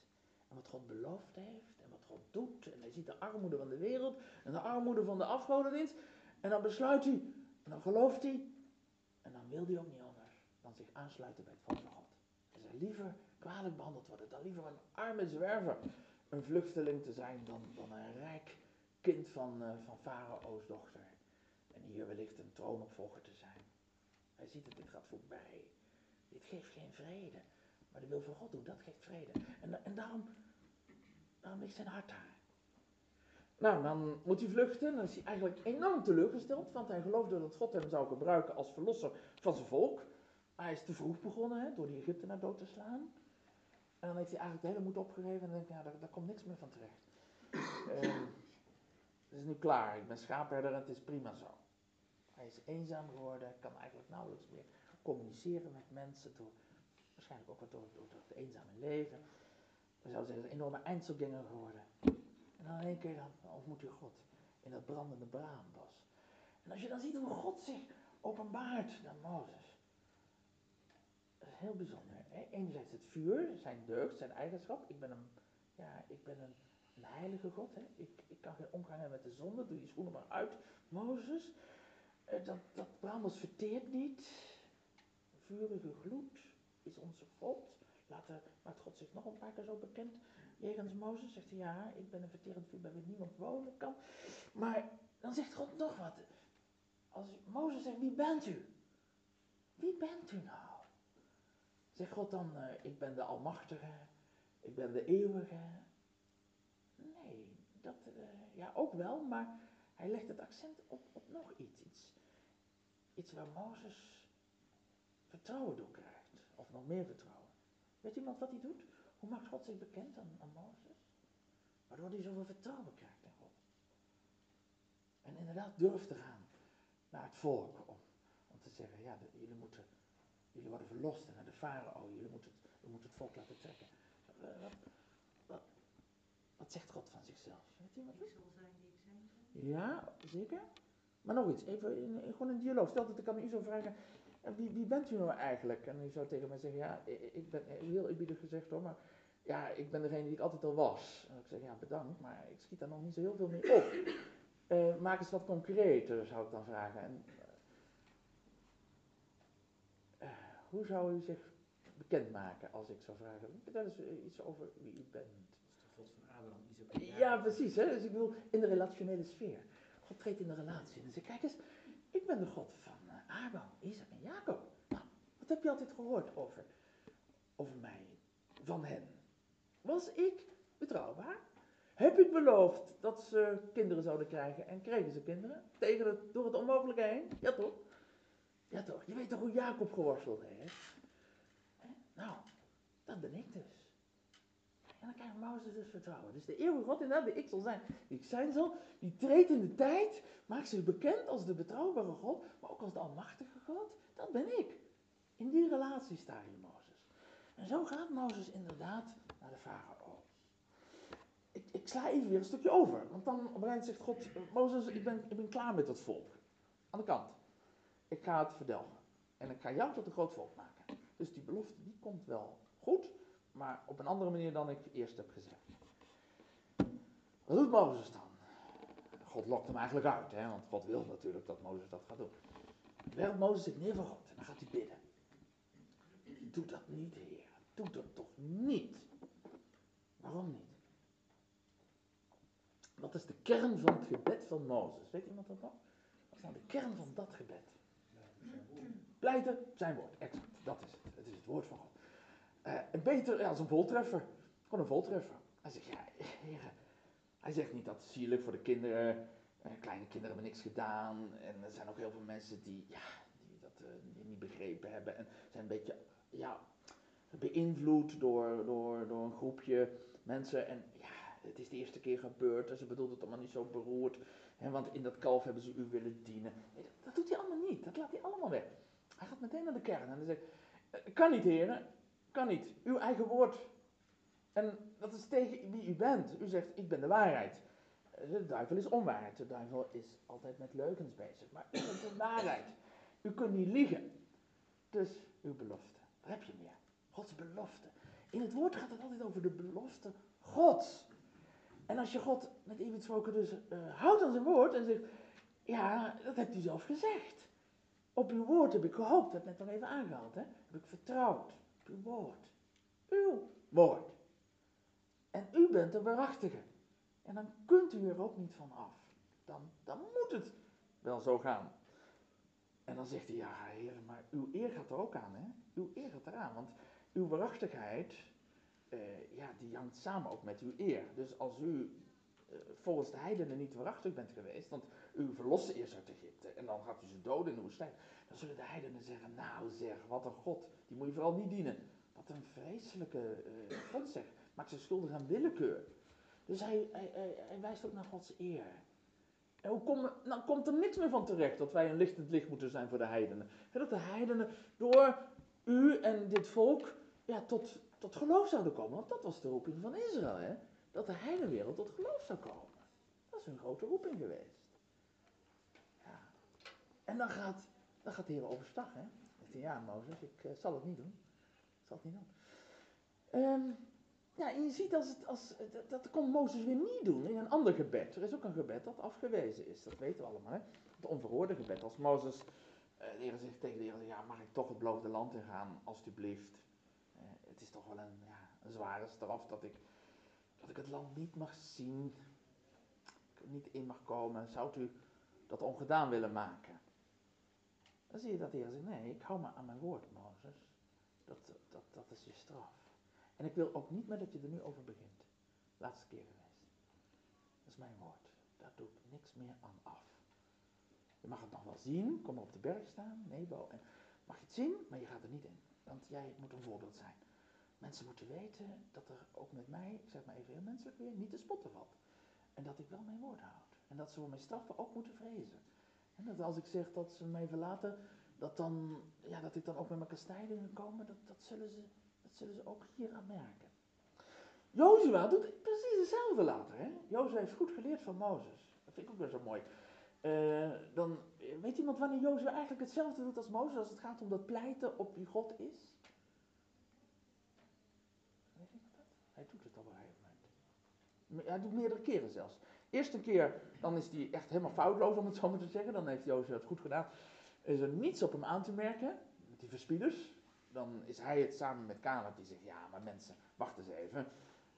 En wat God beloofd heeft en wat God doet. En hij ziet de armoede van de wereld en de armoede van de afgodendienst. En dan besluit hij, en dan gelooft hij, en dan wil hij ook niet anders dan zich aansluiten bij het volk van God. Hij zegt liever kwalijk behandeld worden dan liever een arme zwerver, een vluchteling te zijn dan, dan een rijk kind van, uh, van Farao's dochter. En hier wellicht een troonopvolger te zijn. Hij ziet het, dit gaat voorbij. Dit geeft geen vrede. Maar de wil van God doen, dat geeft vrede. En, en daarom, daarom ligt zijn hart daar. Nou, dan moet hij vluchten. Dan is hij eigenlijk enorm teleurgesteld. Want hij geloofde dat God hem zou gebruiken als verlosser van zijn volk. Maar hij is te vroeg begonnen hè, door die Egyptenaar dood te slaan. En dan heeft hij eigenlijk de hele moed opgegeven. En dan denkt ja, daar, daar komt niks meer van terecht. Uh, het is nu klaar. Ik ben schaapherder en het is prima zo. Hij is eenzaam geworden. Kan eigenlijk nauwelijks meer communiceren met mensen. Door, waarschijnlijk ook wat door, het eenzame leven. We zouden zeggen, een enorme Einzelganger geworden. En dan in één keer dan ontmoet je God in dat brandende braambos. En als je dan ziet hoe God zich openbaart naar Mozes. Dat is heel bijzonder. Hè? Enerzijds het vuur, zijn deugd, zijn eigenschap. Ik ben een, ja, ik ben een, heilige God. Hè? Ik, ik kan geen omgang hebben met de zonde. Doe je schoenen maar uit, Mozes. Eh, dat, dat verteert niet. Vurige gloed is onze God. Later maakt God zich nog een paar keer zo bekend. Jegens Mozes zegt hij, ja, ik ben een verterend vuur bij wie niemand wonen kan. Maar dan zegt God nog wat. Als Mozes zegt, wie bent u? Wie bent u nou? Zegt God dan, uh, ik ben de Almachtige, ik ben de Eeuwige. Nee, dat, uh, ja ook wel, maar hij legt het accent op, op nog iets. Iets, iets waar Mozes vertrouwen door krijgt, of nog meer vertrouwen. Weet iemand wat hij doet? Hoe maakt God zich bekend aan, aan Mozes? Waardoor hij zoveel vertrouwen krijgt in God. En inderdaad durft te gaan naar het volk om, om te zeggen, ja, de, jullie moeten, jullie worden verlost naar de farao, jullie moeten het, moeten het volk laten trekken. Wat, wat, wat zegt God van zichzelf? Weet iemand ik zal zijn die ik zijn. Ja, zeker. Maar nog iets, even in, gewoon een dialoog. Stel dat ik aan u zou vragen, wie, wie bent u nou eigenlijk? En u zou tegen mij zeggen, ja, ik ben heel eerbiedig gezegd hoor, maar ja, ik ben degene die ik altijd al was. En ik zeg, ja, bedankt, maar ik schiet daar nog niet zo heel veel mee op. Uh, maak eens wat concreter, zou ik dan vragen. En, uh, hoe zou u zich bekendmaken als ik zou vragen? Vertel eens iets over wie u bent. Dat is de God van Abraham, Isaac en Ja, precies. Hè? Dus ik bedoel, in de relationele sfeer. God treedt in de relatie. En zegt, kijk eens, ik ben de God van Abraham, Isaac en Jacob. Nou, wat heb je altijd gehoord over, over mij, van hen? Was ik betrouwbaar? Heb ik beloofd dat ze kinderen zouden krijgen en kregen ze kinderen? Tegen het, door het onmogelijke heen? Ja toch? Ja toch? Je weet toch hoe Jacob geworsteld heeft? Nou, dat ben ik dus. En dan krijgt Mozes dus vertrouwen. Dus de eeuwige God inderdaad, ik zal zijn, die ik zijn zal, die treedt in de tijd, maakt zich bekend als de betrouwbare God, maar ook als de almachtige God. Dat ben ik. In die relatie sta je, Mozes. En zo gaat Mozes inderdaad naar de farao. Ik, ik, sla even weer een stukje over, want dan op een zegt God, Mozes, ik ben, ik ben klaar met dat volk. Aan de kant. Ik ga het verdelgen. En ik ga jou tot een groot volk maken. Dus die belofte, die komt wel goed, maar op een andere manier dan ik eerst heb gezegd. Wat doet Mozes dan? God lokt hem eigenlijk uit, hè, want God wil natuurlijk dat Mozes dat gaat doen. Werpt Mozes zich neer voor God en dan gaat hij bidden. Doe dat niet, Heer. Doe dat toch niet. Waarom niet? Wat is de kern van het gebed van Mozes? Weet iemand dat nog? Wat is nou de kern van dat gebed? Pleiten, zijn woord, exact. Dat is het. Het is het woord van God. Uh, beter als een voltreffer. Gewoon een voltreffer. Hij zegt, ja, heren. Hij zegt niet dat zielig voor de kinderen. Uh, kleine kinderen hebben niks gedaan. En er zijn ook heel veel mensen die, ja, die dat uh, niet begrepen hebben. En zijn een beetje, ja, beïnvloed door, door, door een groepje mensen. En ja, het is de eerste keer gebeurd. En ze bedoelt het allemaal niet zo beroerd. Hè, want in dat kalf hebben ze u willen dienen. Dat, doet hij allemaal niet. Dat laat hij allemaal weg. Hij gaat meteen naar de kern en hij zegt, kan niet heren, kan niet. Uw eigen woord. En dat is tegen wie u bent. U zegt, ik ben de waarheid. De duivel is onwaarheid. De duivel is altijd met leugens bezig. Maar u bent de waarheid. U kunt niet liegen. Dus uw belofte. Daar heb je meer. Gods belofte. In het woord gaat het altijd over de belofte God. En als je God met eeuwig gesproken dus eh, houdt aan zijn woord en zegt, ja, dat hebt u zelf gezegd. Op uw woord heb ik gehoopt, dat net al even aangehaald, hè? Heb ik vertrouwd uw woord. Uw woord. En u bent de waarachtige. En dan kunt u er ook niet van af. Dan, dan moet het wel zo gaan. En dan zegt hij, ja heer, maar uw eer gaat er ook aan, hè? Uw eer gaat eraan, want uw waarachtigheid, eh, ja, die hangt samen ook met uw eer. Dus als u eh, volgens de heidenen niet waarachtig bent geweest, want u verloste eerst uit Egypte en dan gaat u ze doden in de woestijn, dan zullen de heidenen zeggen, nou zeg, wat een God, die moet je vooral niet dienen. Wat een vreselijke uh, God zeg, maakt zich schuldig aan willekeur. Dus hij, hij, wijst ook naar Gods eer. En hoe nou komt er niks meer van terecht dat wij een lichtend licht moeten zijn voor de heidenen. dat de heidenen door u en dit volk ja, tot, tot geloof zouden komen. Want dat was de roeping van Israël. Hè? Dat de heidenwereld tot geloof zou komen. Dat is een grote roeping geweest. En dan gaat, dan gaat de Heer overstag. Hè? Hij ja Mozes, ik uh, zal het niet doen. Ik zal het niet doen. Um, ja, en je ziet als het, als, dat, dat kon Mozes weer niet doen in een ander gebed. Er is ook een gebed dat afgewezen is, dat weten we allemaal. Hè? Het onverhoorde gebed. Als Mozes, uh, de Heer zegt tegen de Heer, ja, mag ik toch het beloofde land ingaan, alstublieft. Uh, het is toch wel een, ja, zware straf dat ik, dat ik het land niet mag zien. Ik er niet in mag komen. Zou u dat ongedaan willen maken? Dan zie je dat de Heer zegt, nee, ik hou me aan mijn woord, Mozes. Dat, dat, dat is je straf. En ik wil ook niet meer dat je er nu over begint. Laatste keer geweest. Dat is mijn woord. Daar doe ik niks meer aan af. Je mag het nog wel zien, kom maar op de berg staan, Nebo. En mag je het zien, maar je gaat er niet in. Want jij moet een voorbeeld zijn. Mensen moeten weten dat er ook met mij, ik zeg maar even heel menselijk weer, niet te spotten valt. En dat ik wel mijn woord houd. En dat ze voor mijn straffen ook moeten vrezen. En dat als ik zeg dat ze mij verlaten, dat, dan, ja, dat ik dan ook met mijn kastijdingen komen, dat, dat zullen ze dat zullen ze ook hier aan merken. Jozua doet precies hetzelfde later. Hè? Jozua heeft goed geleerd van Mozes. Dat vind ik ook wel zo mooi. Uh, dan, weet iemand wanneer Jozua eigenlijk hetzelfde doet als Mozes als het gaat om dat pleiten op wie God is? Weet ik dat? Hij doet het op een gegeven. Hij doet meerdere keren zelfs. Eerste keer, dan is hij echt helemaal foutloos om het zo maar te zeggen. Dan heeft Jozua het goed gedaan. Is er niets op hem aan te merken. Die verspieders, dan is hij het samen met Caleb die zegt, ja, maar mensen, wacht eens even.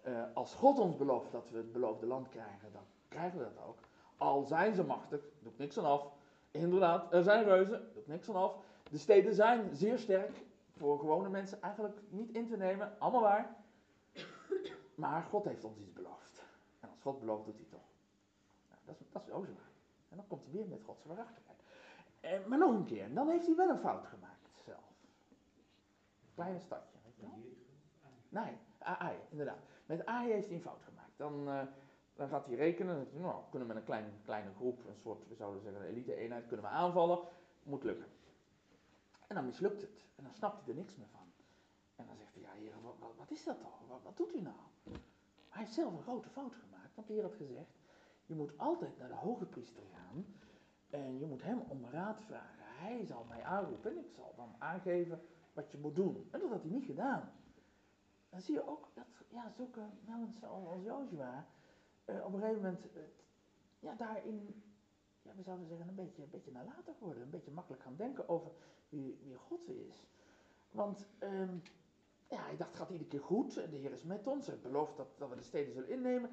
Uh, als God ons belooft dat we het beloofde land krijgen, dan krijgen we dat ook. Al zijn ze machtig, doe ik niks aan af. Inderdaad, er zijn reuzen, doe ik niks aan af. De steden zijn zeer sterk, voor gewone mensen eigenlijk niet in te nemen, allemaal waar. Maar God heeft ons iets beloofd. En als God belooft, doet hij toch. Dat, is, dat is zo. En dan komt hij weer met Gods waarachtigheid. Eh, maar nog een keer, en dan heeft hij wel een fout gemaakt kleine stadje, weet je wel? Nee, AI, inderdaad. Met AI heeft hij een fout gemaakt. Dan, uh, dan gaat hij rekenen, dan nou, kunnen we met een klein, kleine groep, een soort, we zouden zeggen, een elite-eenheid, kunnen we aanvallen. Moet lukken. En dan mislukt het. En dan snapt hij er niks meer van. En dan zegt hij, ja heer, wat, wat, is dat toch? Wat, wat, doet u nou? Hij heeft zelf een grote fout gemaakt, want heer had gezegd, je moet altijd naar de hoge priester gaan en je moet hem om raad vragen. Hij zal mij aanroepen en ik zal dan aangeven wat je moet doen. En dat had hij niet gedaan. Dan zie je ook dat ja, zulke mensen als Joshua uh, op een gegeven moment uh, ja, daarin, ja, we zouden zeggen, een beetje, een beetje nalatig worden. Een beetje makkelijk gaan denken over wie, wie God is. Want um, ja, hij dacht, gaat iedere keer goed. En de Heer is met ons. Hij belooft dat, dat we de steden zullen innemen.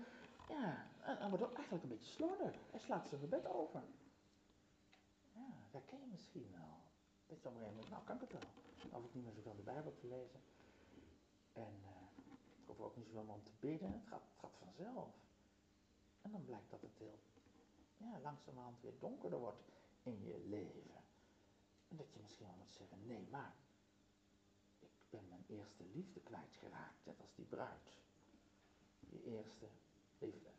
Ja, en hij wordt ook eigenlijk een beetje slordig. Hij slaat zijn gebed over. Ja, dat ken je misschien wel. Dat je op een gegeven moment, nou kan ik het wel. Dan hoef ik niet meer zoveel de Bijbel te lezen. En uh, ik hoef ook niet zoveel om te bidden. Het gaat, het gaat vanzelf. En dan blijkt dat het heel ja, langzamerhand weer donkerder wordt in je leven. En dat je misschien wel moet zeggen, nee maar, ik ben mijn eerste liefde kwijtgeraakt, net als die bruid. Je eerste liefde.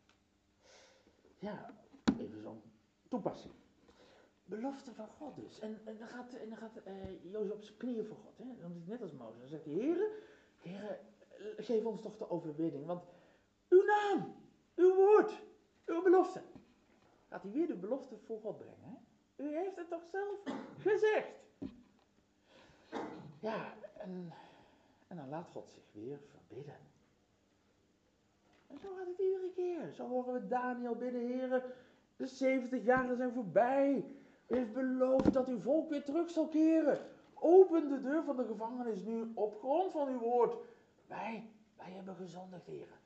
Ja, even zo'n toepassing belofte van God dus. En, en dan gaat, en dan gaat uh, Jozef op zijn knieën voor God. Hè? Dan is het net als Mozes. Dan zegt hij, heren, heren, geef ons toch de overwinning. Want uw naam, uw woord, uw belofte. Gaat hij weer de belofte voor God brengen. Hè? U heeft het toch zelf gezegd. Ja, en, en dan laat God zich weer verbidden. En zo gaat het iedere keer. Zo horen we Daniel bidden, heren, de 70 jaren zijn voorbij. U heeft beloofd dat uw volk weer terug zal keren. Open de deur van de gevangenis nu op grond van uw woord. Wij, wij hebben gezondigd, heren.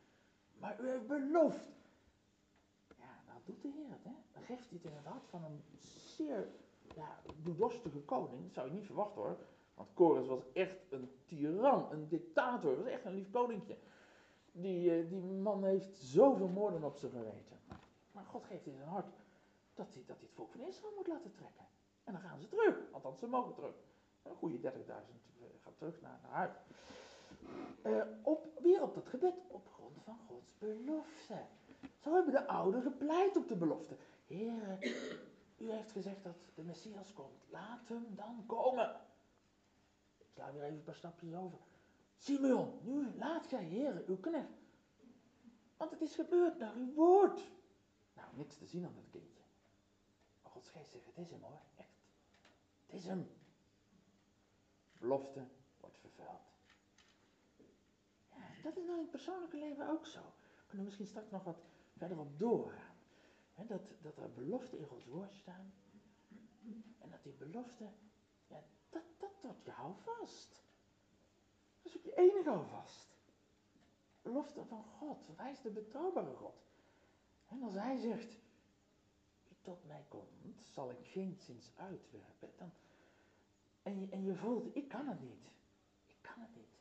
Maar u heeft beloofd. Ja, nou doet de Heer het, hè. Dan geeft hij het in het hart van een zeer ja, koning. Dat zou je niet verwachten hoor. Want Kores was echt een tiran, een dictator. was echt een lief koninkje. Die, eh, die man heeft zoveel moorden op zijn geweten. Maar God geeft in zijn hart dat hij, dat het volk van Israël moet laten trekken. En dan gaan ze terug. Althans, ze mogen terug. Een goede 30.000 gaat terug naar, naar huis. Eh, op, weer op dat gebed, op grond van Gods belofte. Zo hebben de ouderen gepleit op de belofte. Heren, u heeft gezegd dat de Messias komt. Laat hem dan komen. Ik sla weer even een paar stapjes over. Simeon, nu laat gij, heren, uw knecht. Want het is gebeurd naar uw woord. Nou, niks te zien aan dat kindje. Maar Gods geest zegt, het is hem hoor, echt. Het is hem. Belofte wordt vervuld. Ja, dat is nou in het persoonlijke leven ook zo. We kunnen misschien straks nog wat verder op doorgaan. Dat, dat er beloften in Gods woord staan. En dat die belofte, ja, dat, dat wordt je houvast. Je enige houvast. Belofte van God, is de betrouwbare God. En als hij zegt, wie tot mij komt, zal ik geen zins uitwerpen. Dan, en, je, en je voelt, ik kan het niet. Ik kan het niet.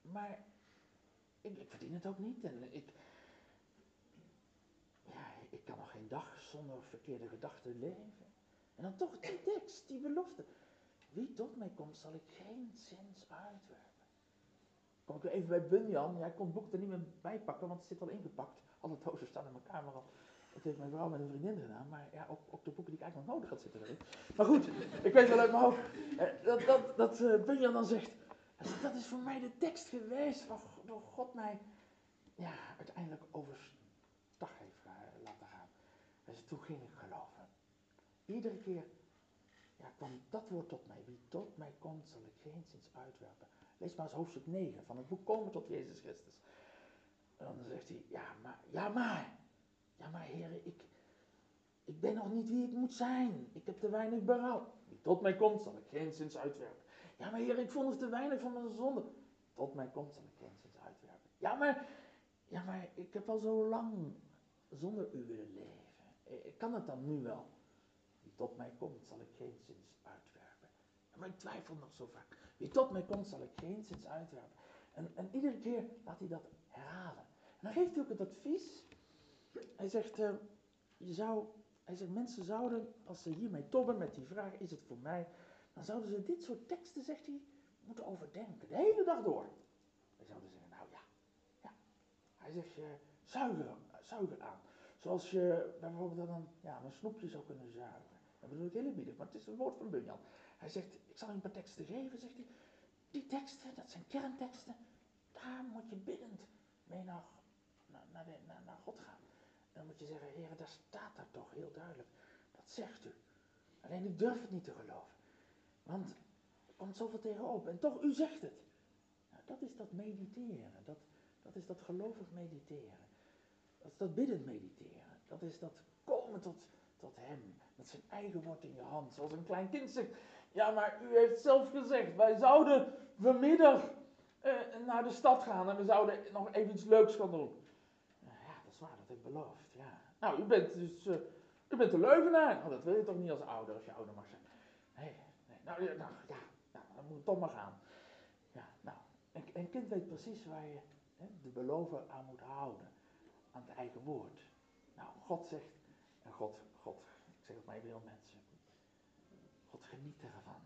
Maar ik, ik verdien het ook niet. En ik, ja, ik kan nog geen dag zonder verkeerde gedachten leven. En dan toch die tekst, die belofte. Wie tot mij komt, zal ik geen zins uitwerpen. Kom ik even bij Bunyan. Ja, ik kon het boek er niet meer bij pakken, want het zit al ingepakt. Alle dozen staan in mijn kamer al. Dat heeft mijn vrouw met een vriendin gedaan. Maar ja, ook, de boeken die ik eigenlijk nog nodig had zitten erin. Maar goed, ik weet wel uit mijn hoofd. eh, Dat, dat, dat eh, Bunyan dan zegt. Dat is voor mij de tekst geweest waardoor God mij ja, uiteindelijk overstag heeft laten gaan. Zegt, toen ging ik geloven. Iedere keer ja, kwam dat woord tot mij. Wie tot mij komt, zal ik geen zins uitwerpen. Lees maar eens hoofdstuk 9 van het boek Komen tot Jezus Christus. En dan zegt hij, ja maar, ja maar, ja maar heren, ik, ik ben nog niet wie ik moet zijn. Ik heb te weinig berouw. Wie tot mij komt, zal ik geen zins uitwerpen. Ja maar heren, ik vond het te weinig van mijn zonde. Tot mij komt, zal ik geen zins uitwerpen. Ja maar, ja maar, ik heb al zo lang zonder u willen leven. Eh, Ik kan het dan nu wel. Wie tot mij komt, zal ik geen zins uitwerpen. Maar ik twijfel nog zo vaak. Wie tot mij komt, zal ik geen zins uitwerpen. En, en iedere keer laat hij dat herhalen. En dan geeft hij ook het advies. Hij zegt, eh, je zou, hij zegt, mensen zouden, als ze hiermee tobben met die vraag, is het voor mij? Dan zouden ze dit soort teksten, zegt hij, moeten overdenken. De hele dag door. Hij zouden zeggen, nou ja, ja. Hij zegt, je zuiger, zuiger aan. Zoals je bijvoorbeeld dan ja, een snoepje zou kunnen zuigen. Dat bedoel ik heel eerbiedig, maar het is een woord van Bunyan. Hij zegt, ik zal je een paar teksten geven, zegt hij. Die teksten, dat zijn kernteksten. Daar moet je biddend mee naar, naar, naar God gaan. En dan moet je zeggen, heren, daar staat daar toch heel duidelijk. Dat zegt u. Alleen ik durf het niet te geloven. Want er komt zoveel tegenop. En toch, u zegt het. Nou, dat is dat mediteren. Dat, dat is dat gelovig mediteren. Dat is dat biddend mediteren. Dat is dat komen tot, tot hem. Met zijn eigen woord in je hand. Zoals een klein kind zegt. Ja, maar u heeft zelf gezegd. Wij zouden vanmiddag eh, naar de stad gaan. En we zouden nog even iets leuks gaan doen. Nou ja, dat is waar. Dat ik beloofd. Ja. Nou, u bent dus... eh, u bent een leugenaar. Nou, dat wil je toch niet als ouder, als je ouder mag zijn. Nee, nee. Nou, ja, nou, ja, nou, dan moet het toch maar gaan. Ja, nou. Een, een kind weet precies waar je hè, de belover aan moet houden. Aan het eigen woord. Nou, God zegt, en God, God, ik zeg het maar even mensen. God geniet ervan.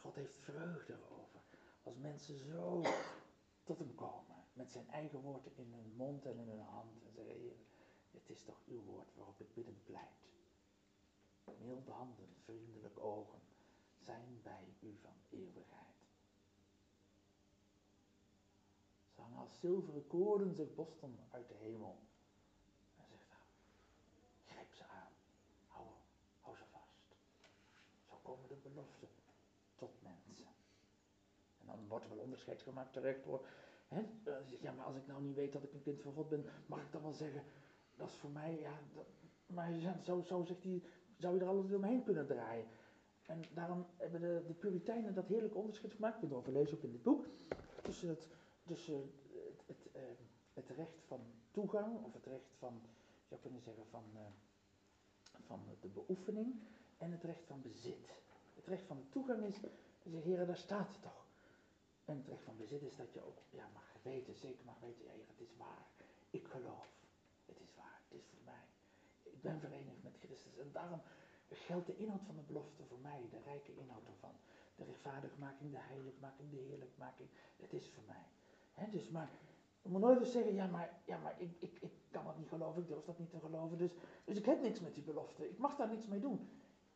God heeft vreugde erover. Als mensen zo tot hem komen. Met zijn eigen woord in hun mond en in hun hand. En zeggen, Heer, het is toch uw woord waarop ik biddend pleit. Milde handen, vriendelijk ogen zijn bij u van eeuwigheid. Ze hangen als zilveren koorden zich Boston uit de hemel. En zegt hij, grijp ze aan, hou, hou ze vast. Zo komen de tot mensen. En dan wordt er wel onderscheid gemaakt terecht hoor. Hè? Eh, je, ja, maar als ik nou niet weet dat ik een kind van God ben, mag ik dan wel zeggen, dat is voor mij, ja, maar zo, zo zegt hij, zou je er alles omheen kunnen draaien. En daarom hebben de, de Puritijnen dat heerlijk onderscheid gemaakt, ik ben lezen ook in dit boek, tussen het, tussen het, het, eh, het recht van toegang, of het recht van, je zou kunnen zeggen, van, eh, van de beoefening, en het recht van bezit. Het recht van toegang is, zeg heren, daar staat het toch. En het recht van bezit is dat je ook ja, mag weten, zeker mag weten, ja het is waar. Ik geloof. Het is waar, het is voor mij. Ik ben verenigd met Christus. En daarom geldt de inhoud van de belofte voor mij, de rijke inhoud ervan. De rechtvaardigmaking, de heiligmaking, de heerlijkmaking. Het is voor mij. Dus maar, je moet nooit eens zeggen, ja maar, ja, maar ik, ik, ik kan dat niet geloven, ik durf dat niet te geloven. Dus, dus ik heb niks met die belofte. Ik mag daar niks mee doen.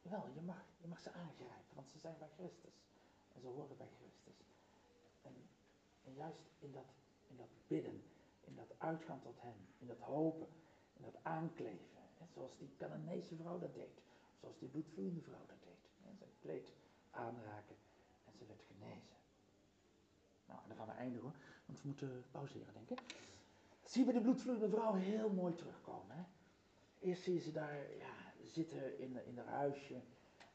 Wel, je mag, je mag ze aangrijpen, want ze zijn bij Christus. En ze horen bij Christus. En, en juist in dat, in dat bidden, in dat uitgaan tot Hem, in dat hopen, in dat aankleven. Hè, zoals die Canaanese vrouw dat deed. Zoals die bloedvloeiende vrouw dat deed. Hè, zijn kleed aanraken en ze werd genezen. Nou, en dan gaan we eindigen hoor, want we moeten pauzeren denk ik. Zie je bij de bloedvloeiende vrouw heel mooi terugkomen. Hè? Eerst zie je ze daar ja, zitten in, in haar huisje,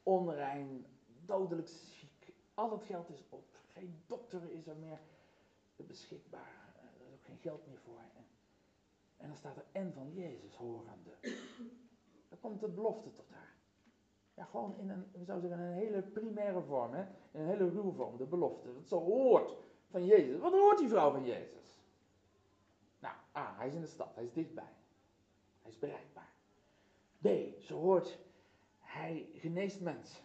onrein, dodelijk ziek. Al het geld is op, geen dokter is er meer beschikbaar, er is ook geen geld meer voor. En, dan staat er en van Jezus horende. Dan komt de belofte tot haar. Ja, gewoon in een, we zouden zeggen, een hele primaire vorm, hè? in een hele ruwe vorm, de belofte. Dat ze hoort van Jezus. Wat hoort die vrouw van Jezus? Nou, A, hij is in de stad, hij is dichtbij. Hij is bereikbaar. B, ze hoort, hij geneest mensen.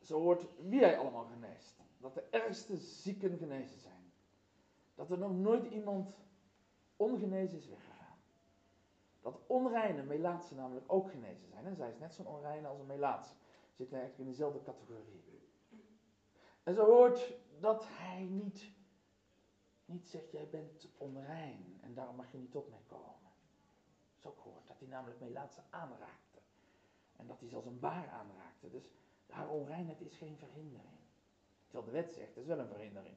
Ze hoort wie hij allemaal geneest. Dat de ergste zieken genezen zijn. Dat er nog nooit iemand ongenezen is weggegaan. Dat onreine melaatsen namelijk ook genezen zijn. En zij is net zo'n onreine als een melaats. Zitten eigenlijk in dezelfde categorie. En ze hoort dat hij niet, niet zegt, jij bent onrein en daarom mag je niet tot mij komen. Ook gehoord, dat hij namelijk melaatse aanraakte. En dat hij zelfs een baar aanraakte. Dus haar onreinheid is geen verhindering. Terwijl de wet zegt, het is wel een verhindering.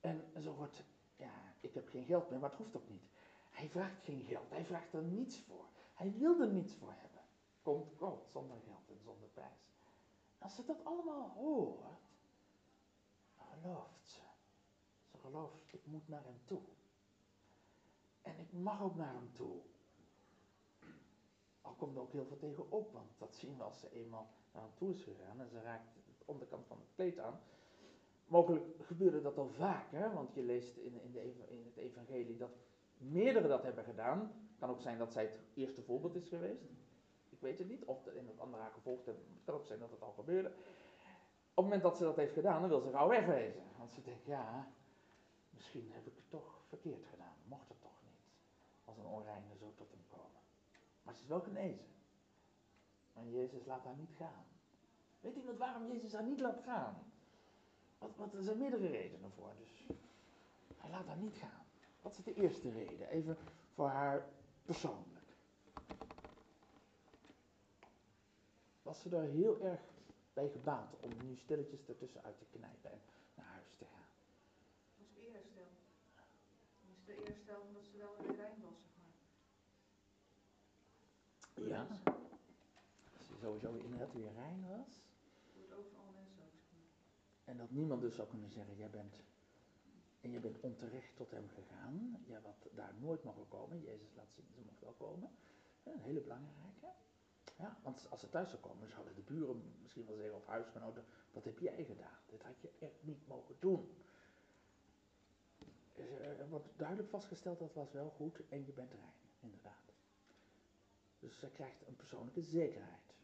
En zo wordt, ja, ik heb geen geld meer, maar het hoeft ook niet. Hij vraagt geen geld, hij vraagt er niets voor. Hij wil er niets voor hebben. Komt God zonder geld en zonder prijs. Als ze dat allemaal hoort, gelooft ze. Ze gelooft, ik moet naar hem toe. En ik mag ook naar hem toe. Al komt er ook heel veel tegen op, want dat zien we als ze eenmaal naar hem toe is gegaan en ze raakt de onderkant van het kleed aan. Mogelijk gebeurde dat al vaker, want je leest in, in, de, in het evangelie dat meerdere dat hebben gedaan. Het kan ook zijn dat zij het eerste voorbeeld is geweest. Ik weet het niet, of in het andere haar gevolgd hebben. Het kan ook zijn dat het al gebeurde. Op het moment dat ze dat heeft gedaan, dan wil ze gauw wegwezen. Want ze denkt, ja, misschien heb ik het toch verkeerd gedaan. Mocht het toch niet. Als een onreine zo tot komen. Maar ze is wel genezen. En Jezus laat haar niet gaan. Weet iemand waarom Jezus haar niet laat gaan? Wat, wat, er zijn meerdere redenen voor. Dus hij laat haar niet gaan. Wat is de eerste reden? Even voor haar persoonlijk. Was ze daar heel erg bij gebaat om nu stilletjes ertussen uit te knijpen en naar huis te gaan? Dat was eerherstel. Dat is de eerherstel omdat ze wel weer rein was, zeg maar. Ja. Als ze sowieso inderdaad weer rein was. Wordt alle mensen. En dat niemand dus zou kunnen zeggen, jij bent, en je bent onterecht tot hem gegaan. Ja, wat daar nooit mogen komen. Jezus laat zien, ze mocht wel komen. Een hele belangrijke. Ja, want als ze thuis zou komen, zouden de buren misschien wel zeggen, of huisgenoten, wat heb jij gedaan? Dit had je echt niet mogen doen. Dus, Er wordt duidelijk vastgesteld, dat was wel goed en je bent rein. Dus ze krijgt een persoonlijke zekerheid.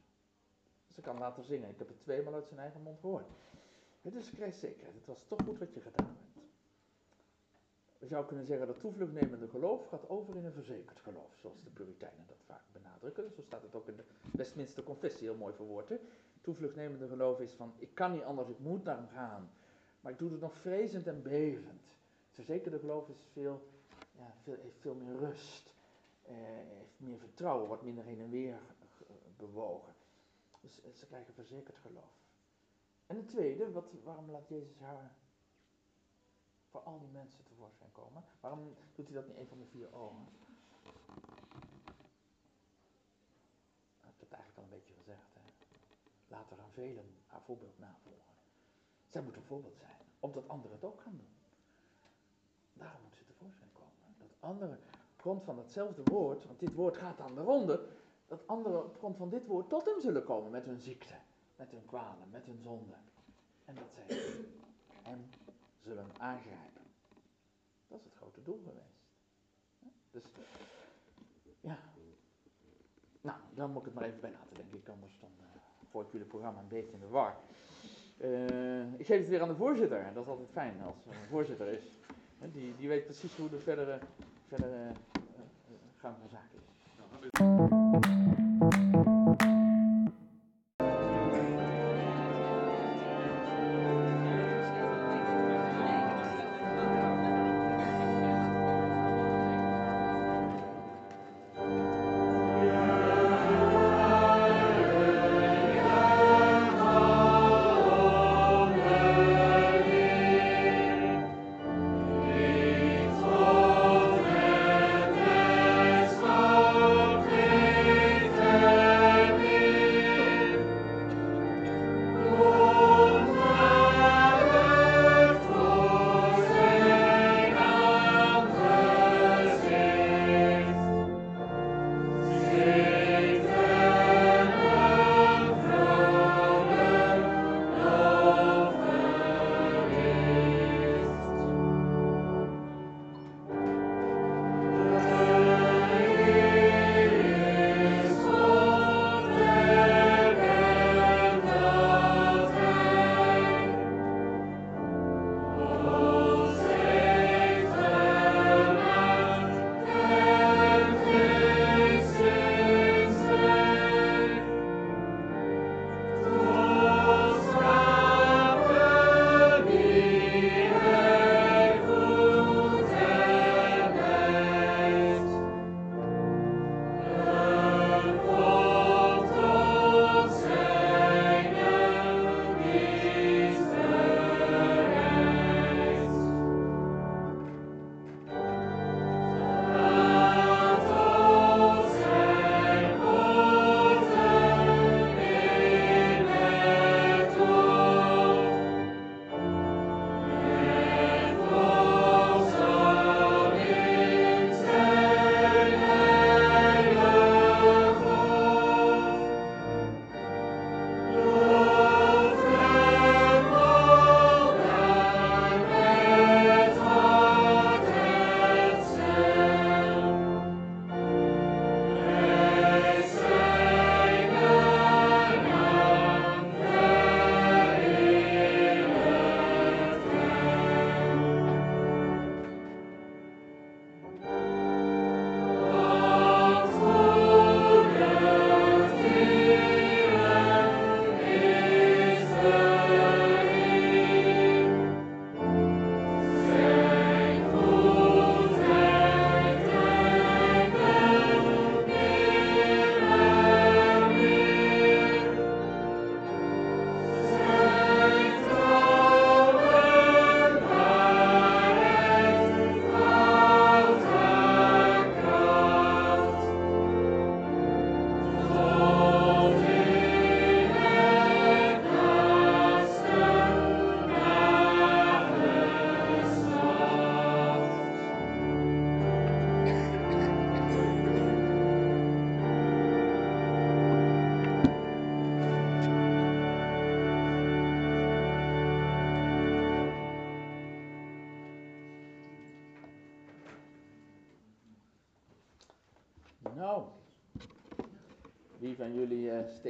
Ze kan later zingen, ik heb het tweemaal uit zijn eigen mond gehoord. Dus ze krijgt zekerheid, het was toch goed wat je gedaan hebt. Je zou kunnen zeggen dat toevluchtnemende geloof gaat over in een verzekerd geloof, zoals de Puritijnen dat vaak benadrukken. Zo staat het ook in de Westminster Confessie heel mooi verwoord. hè. Toevluchtnemende geloof is van, ik kan niet anders, ik moet naar hem gaan. Maar ik doe het nog vrezend en bevend. Verzekerde geloof is veel, ja, veel, heeft veel meer rust, heeft meer vertrouwen, wordt minder heen en weer eh, bewogen. Dus eh, ze krijgen verzekerd geloof. En het tweede, wat, waarom laat Jezus haar voor al die mensen tevoorschijn komen. Waarom doet hij dat niet een van de vier ogen? Ik heb het eigenlijk al een beetje gezegd. Hè. Laat er aan velen haar voorbeeld navolgen. Zij moet een voorbeeld zijn, omdat anderen het ook gaan doen. Daarom moet ze tevoorschijn komen. Dat anderen grond van hetzelfde woord, want dit woord gaat aan de ronde, dat anderen op grond van dit woord tot hem zullen komen met hun ziekte, met hun kwalen, met hun zonde. En dat zij hem zullen aangrijpen. Dat is het grote doel geweest. Dus, ja. Nou, dan moet ik het maar even bij laten, denk ik. Anders dan uh, jullie programma een beetje in de war. Uh, ik geef het weer aan de voorzitter. Dat is altijd fijn als er een voorzitter is. Die, die weet precies hoe de verdere, verdere uh, gang van zaken is.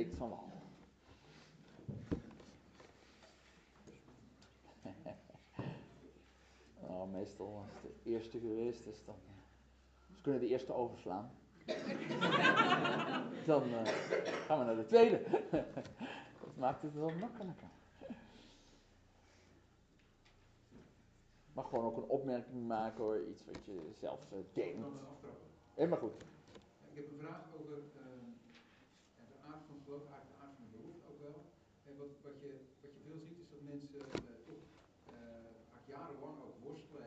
Van wal? nou, meestal als het de eerste geweest is, dan. Ze kunnen de eerste overslaan. dan uh, gaan we naar de tweede. Dat maakt het wel makkelijker. Mag gewoon ook een opmerking maken hoor, iets wat je zelf uh, denkt. Helemaal goed. Ik heb een vraag over uh, de aard van geloof, eigenlijk de aard van geloof ook wel. En wat, wat, je, wat je veel ziet is dat mensen uh, toch uh, jarenlang ook worstelen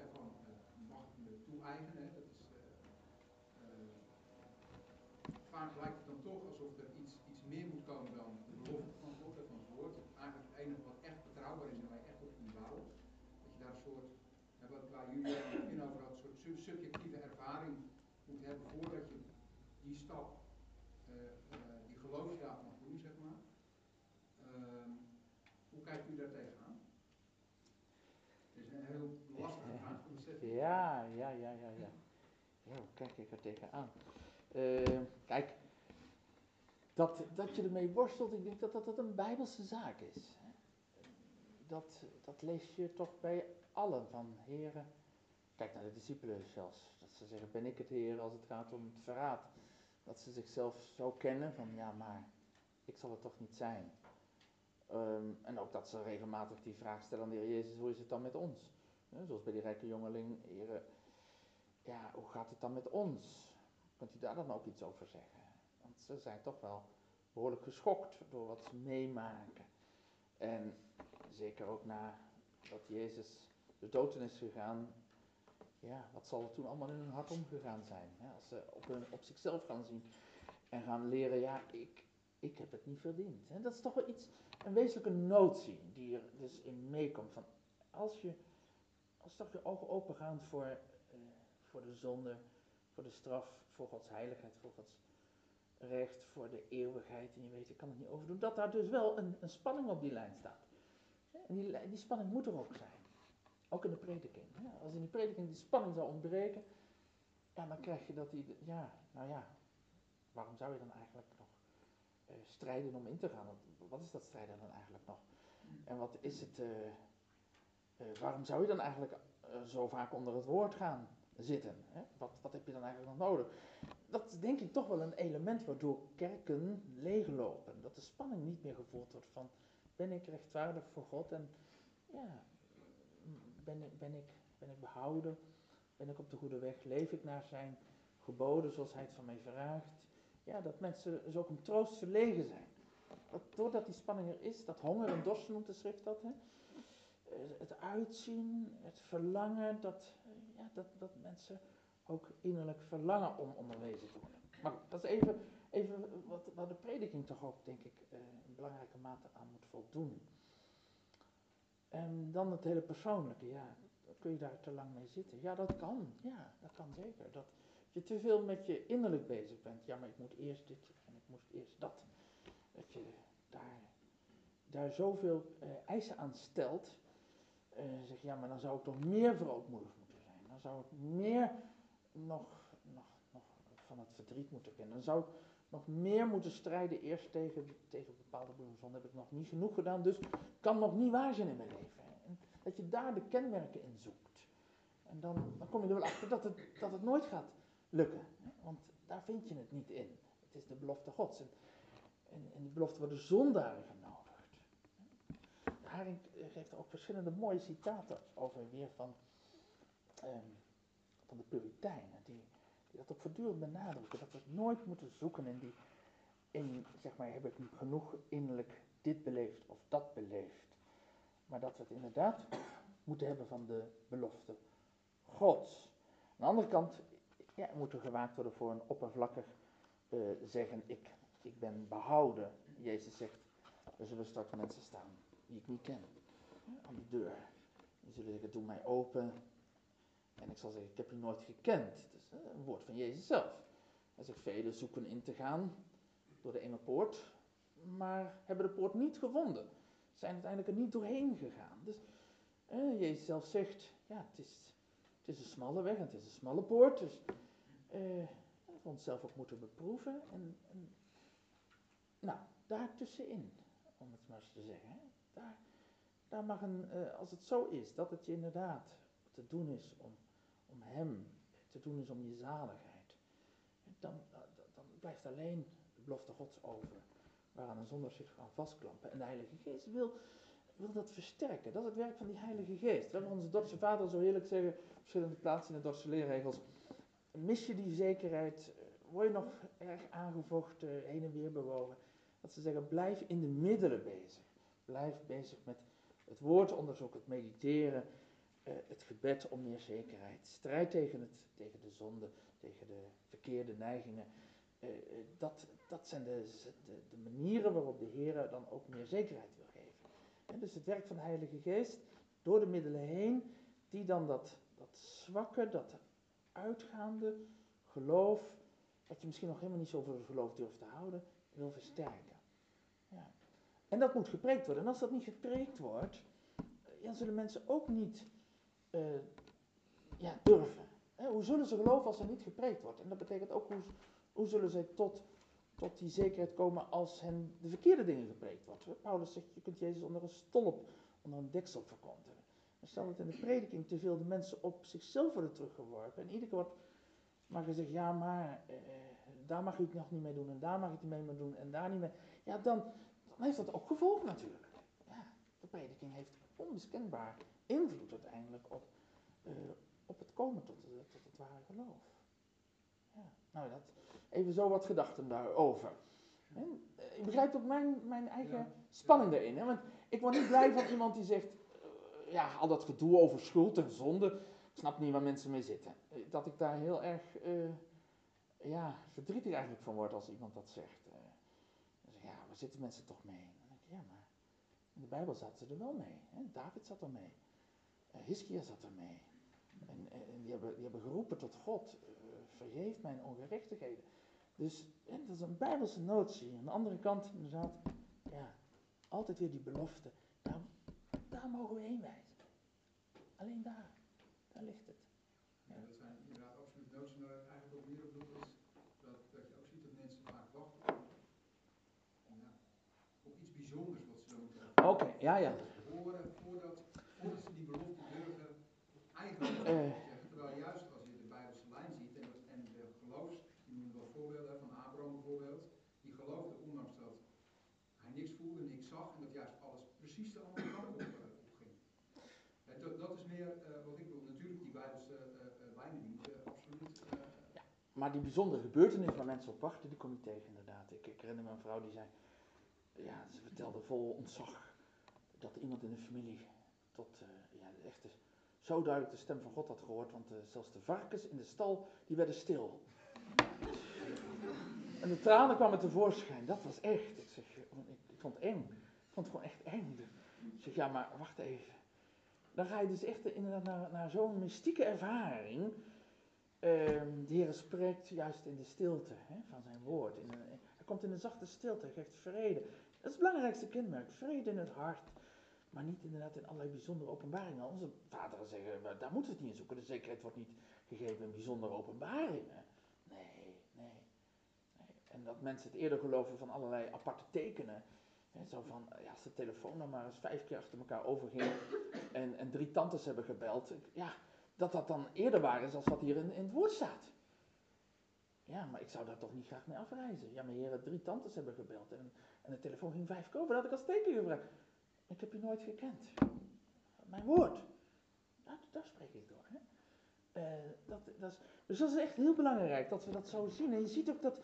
vaak lijkt het dan toch alsof er iets, iets meer moet komen dan de belofte van God en van het woord. Eigenlijk het enige wat echt betrouwbaar is en waar je echt op kunt bouwen. Dat je daar een soort, hè, wat waar jullie aan het begin over had, een soort sub- subjectieve ervaring moet hebben voordat je die stap, eh, eh, die geloofsdaad mag doen, zeg maar. Ehm, hoe kijkt u daar tegenaan? Het is een heel lastige vraag om te zetten. Ja, ja, ja, ja, ja. Ja, kijk ik er tegenaan? Eh, kijk, dat, dat je ermee worstelt, ik denk dat dat, dat een bijbelse zaak is. Dat, dat lees je toch bij allen van heren. Kijk naar de discipelen zelfs. Dat ze zeggen, ben ik het heer als het gaat om het verraad. Dat ze zichzelf zo kennen van, ja maar, ik zal het toch niet zijn. Ehm, en ook dat ze regelmatig die vraag stellen aan de Heer Jezus, hoe is het dan met ons? Zoals bij die rijke jongeling, heren, ja, hoe gaat het dan met ons? Kunt u daar dan ook iets over zeggen? Want ze zijn toch wel behoorlijk geschokt door wat ze meemaken. En zeker ook nadat Jezus de dood is gegaan, ja, wat zal er toen allemaal in hun hart omgegaan zijn? Als ze op, hun, op zichzelf gaan zien en gaan leren, ja, ik, ik heb het niet verdiend. Hè? Dat is toch wel iets, een wezenlijke notie die er dus in meekomt. Van als je, als toch je ogen open gaan voor, eh, voor de zonde, voor de straf, voor Gods heiligheid, voor Gods recht, voor de eeuwigheid. En je weet, ik kan het niet overdoen. Dat daar dus wel een, een spanning op die lijn staat. En die, die spanning moet er ook zijn. Ook in de prediking. hè. Als in die prediking die spanning zou ontbreken, ja, dan krijg je dat die, ja, nou ja, waarom zou je dan eigenlijk nog eh, strijden om in te gaan? Wat is dat strijden dan eigenlijk nog? En wat is het, eh, waarom zou je dan eigenlijk eh, zo vaak onder het woord gaan zitten? Hè? Wat, wat heb je dan eigenlijk nog nodig? Dat is denk ik toch wel een element waardoor kerken leeglopen. Dat de spanning niet meer gevoeld wordt van, ben ik rechtvaardig voor God en ja, ben ik, ben ik, ben ik behouden? Ben ik op de goede weg? Leef ik naar zijn geboden zoals hij het van mij vraagt? Ja, dat mensen dus ook om troost verlegen zijn. Dat, doordat die spanning er is, dat honger en dorst noemt de schrift dat, hè? Eh, het uitzien, het verlangen, dat, ja, dat, dat mensen ook innerlijk verlangen om onderwezen te worden. Maar dat is even, even wat, wat de prediking toch ook, denk ik, eh, in belangrijke mate aan moet voldoen. En dan het hele persoonlijke, ja, kun je daar te lang mee zitten? Ja, dat kan, ja, dat kan zeker. Dat je te veel met je innerlijk bezig bent. Ja, maar ik moet eerst dit en ik moest eerst dat. Dat je daar, daar zoveel eh, eisen aan stelt. Zeg ja, maar dan zou ik toch meer verootmoedigd moeten zijn. Dan zou ik meer nog, nog, nog van het verdriet moeten kennen. Dan zou ik nog meer moeten strijden eerst tegen, tegen bepaalde bloedenzonde. Heb ik nog niet genoeg gedaan, dus kan nog niet waar zijn in mijn leven. En dat je daar de kenmerken in zoekt. En dan, dan kom je er wel achter dat het, dat het nooit gaat lukken. Want daar vind je het niet in. Het is de belofte Gods. En, en, die belofte worden zondaren genodigd. Haring geeft er ook verschillende mooie citaten over weer van, ehm, van de Puritijnen. Die, dat ook voortdurend benadrukken. Dat we het nooit moeten zoeken in die, in, zeg maar, heb ik genoeg innerlijk dit beleefd of dat beleefd. Maar dat we het inderdaad moeten hebben van de belofte Gods. Aan de andere kant ja, moet er gewaakt worden voor een oppervlakkig eh, zeggen, ik, ik ben behouden. Jezus zegt, er zullen straks mensen staan die ik niet ken, aan de deur. Die zullen zeggen, doe mij open. En ik zal zeggen, ik heb u nooit gekend. Dat is eh, een woord van Jezus zelf. Hij zegt, velen zoeken in te gaan door de enge poort, maar hebben de poort niet gevonden. Zijn uiteindelijk er niet doorheen gegaan. Dus eh, Jezus zelf zegt, ja, het is, het is een smalle weg en het is een smalle poort. Dus eh, we onszelf ook moeten beproeven. En, en nou, daartussenin, om het maar eens te zeggen. Daar, mag een, eh, als het zo is, dat het je inderdaad te doen is om, om Hem, te doen is om je zaligheid. Dan, dan, blijft alleen de belofte Gods over, waaraan een zondag zich kan vastklampen. En de Heilige Geest wil, wil dat versterken. Dat is het werk van die Heilige Geest. Hebben onze Dordtse vader zo heerlijk zeggen, op verschillende plaatsen in de Dordtse leerregels. Mis je die zekerheid, word je nog erg aangevochten, heen en weer bewogen. Dat ze zeggen, blijf in de middelen bezig. Blijf bezig met het woordonderzoek, het mediteren, eh, het gebed om meer zekerheid. Strijd tegen, het, tegen de zonde, tegen de verkeerde neigingen. eh, eh, dat, dat zijn de, de, de manieren waarop de Heer dan ook meer zekerheid wil geven. En dus het werk van de Heilige Geest door de middelen heen, die dan dat, dat zwakke, dat uitgaande geloof, wat je misschien nog helemaal niet zo geloof durft te houden, wil versterken. En dat moet gepreekt worden. En als dat niet gepreekt wordt, dan zullen mensen ook niet uh, ja, durven. Hoe zullen ze geloven als er niet gepreekt wordt? En dat betekent ook hoe, hoe zullen zij tot, tot die zekerheid komen als hen de verkeerde dingen gepreekt wordt. Paulus zegt, je kunt Jezus onder een stolp, onder een deksel verkondigen. En stel dat in de prediking te veel de mensen op zichzelf worden teruggeworpen. En iedere keer wordt maar gezegd, ja maar, eh, daar mag je het nog niet mee doen en daar mag het niet mee doen en daar niet mee. Ja, dan, dan heeft dat ook gevolgen natuurlijk. Ja, de prediking heeft onmiskenbaar invloed uiteindelijk op, uh, op het komen tot, uh, tot het ware geloof. Ja, nou, dat, even zo wat gedachten daarover. En, uh, je begrijpt ook mijn, mijn eigen ja. spanning daarin. Hè? Want ik word niet blij van iemand die zegt, ja, al dat gedoe over schuld en zonde, ik snap niet waar mensen mee zitten. Dat ik daar heel erg ja, verdrietig eigenlijk van word als iemand dat zegt. Waar zitten mensen toch mee? Dan denk ik, ja, maar in de Bijbel zaten ze er wel mee. David zat er mee. Uh, Hiskia zat er mee. En, en, die, hebben, die hebben geroepen tot God. Uh, vergeef mijn ongerechtigheden. Dus en dat is een Bijbelse notie. Aan de andere kant, inderdaad, ja, altijd weer die belofte. Daar, daar mogen we heen wijzen. Alleen daar. Daar ligt het. Ja, dat zijn inderdaad absoluut noties. Maar eigenlijk ook meer op doel is dat, dat je ook ziet dat mensen vaak wachten ja, op iets bijzonders wat Oké, okay, ja, ja. voordat, voordat ze die belofte durven eigenlijk uh. zeggen. Terwijl juist als je de Bijbelse lijn ziet en, en de geloofs, je noemt wel voorbeelden van Abraham bijvoorbeeld, die geloofde ondanks dat hij niks voelde, niks zag en dat juist alles precies de andere kant op, uh, op ging. En dat, dat is meer uh, wat ik wil. Natuurlijk die Bijbelse lijnen die moeten absoluut. ja, maar die bijzondere gebeurtenis waar mensen op wachten, die kom je tegen inderdaad. Ik, ik herinner me een vrouw die zei, ja, ze vertelde vol ontzag dat iemand in de familie tot, uh, ja, echt zo duidelijk de stem van God had gehoord, want uh, zelfs de varkens in de stal, die werden stil. En de tranen kwamen tevoorschijn, dat was echt. Ik, zeg, ik, ik vond het eng, ik vond het gewoon echt eng. Ik zeg, ja, maar wacht even. Dan ga je dus echt inderdaad naar, naar zo'n mystieke ervaring. Uh, de Heer spreekt juist in de stilte hè, van zijn woord. In een, hij komt in een zachte stilte, hij geeft vrede. Dat is het belangrijkste kenmerk, vrede in het hart. Maar niet inderdaad in allerlei bijzondere openbaringen. Onze vaderen zeggen, daar moeten we het niet in zoeken. De zekerheid wordt niet gegeven in bijzondere openbaringen. Nee, nee. En dat mensen het eerder geloven van allerlei aparte tekenen. He, zo van, ja, als de telefoon dan maar eens vijf keer achter elkaar overging en, en drie tantes hebben gebeld. Ja, dat dat dan eerder waar is als wat hier in, in het woord staat. Ja, maar ik zou daar toch niet graag mee afreizen. Ja, maar heren, drie tantes hebben gebeld en, en de telefoon ging vijf keer over. Dat had ik als teken gebruikt. Ik heb je nooit gekend. Mijn woord. Daar, spreek ik door. Hè? Uh, dat, dat is, dus dat is echt heel belangrijk dat we dat zo zien. En je ziet ook dat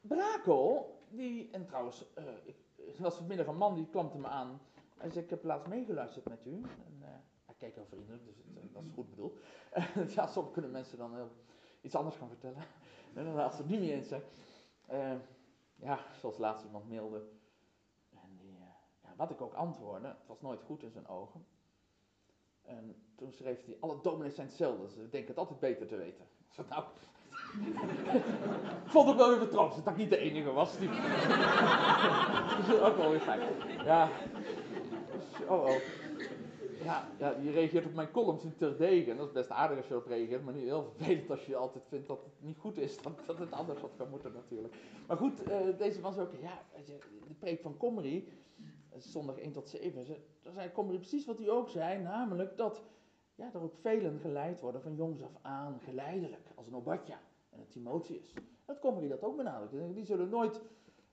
Brakel, die, en trouwens, uh, ik, was vanmiddag een man die klampte me aan. Hij zei, ik heb laatst meegeluisterd met u. En, uh, hij keek heel vriendelijk, dus het, dat is goed bedoeld. ja, soms kunnen mensen dan heel, iets anders gaan vertellen. en als ze het niet mee eens zijn. ja, zoals laatst iemand mailde. Wat ik ook antwoordde, het was nooit goed in zijn ogen. En toen schreef hij, alle dominees zijn hetzelfde, ze denken het altijd beter te weten. Ik zei, nou, ik vond het wel even trots dat ik niet de enige was. Die... dat is ook wel weer fijn. Ja. Oh, oh. Ja, ja, je reageert op mijn columns in terdege. En dat is best aardig als je erop reageert, maar niet heel vervelend als je altijd vindt dat het niet goed is. Dat, dat het anders had gaan moeten natuurlijk. Maar goed, uh, deze was ook, ja, de preek van Comrie zondag 1 tot 7, dan komt er precies wat hij ook zei, namelijk dat ja, er ook velen geleid worden van jongs af aan, geleidelijk, als een Obadja en een Timotheus. Dat komt dat ook benadrukt. Die zullen nooit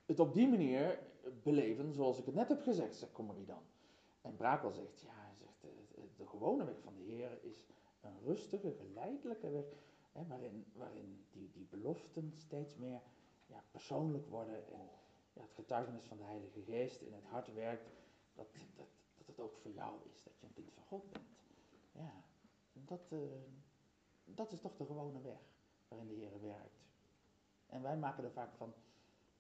het op die manier beleven zoals ik het net heb gezegd, zegt Comrie dan. En Brakel zegt, ja, zegt, de, de, gewone weg van de Heer is een rustige, geleidelijke weg, waarin, waarin die, die beloften steeds meer ja, persoonlijk worden en het getuigenis van de Heilige Geest in het hart werkt, dat, dat, dat het ook voor jou is, dat je een kind van God bent. Ja, dat, uh, dat is toch de gewone weg waarin de Heer werkt. En wij maken er vaak van,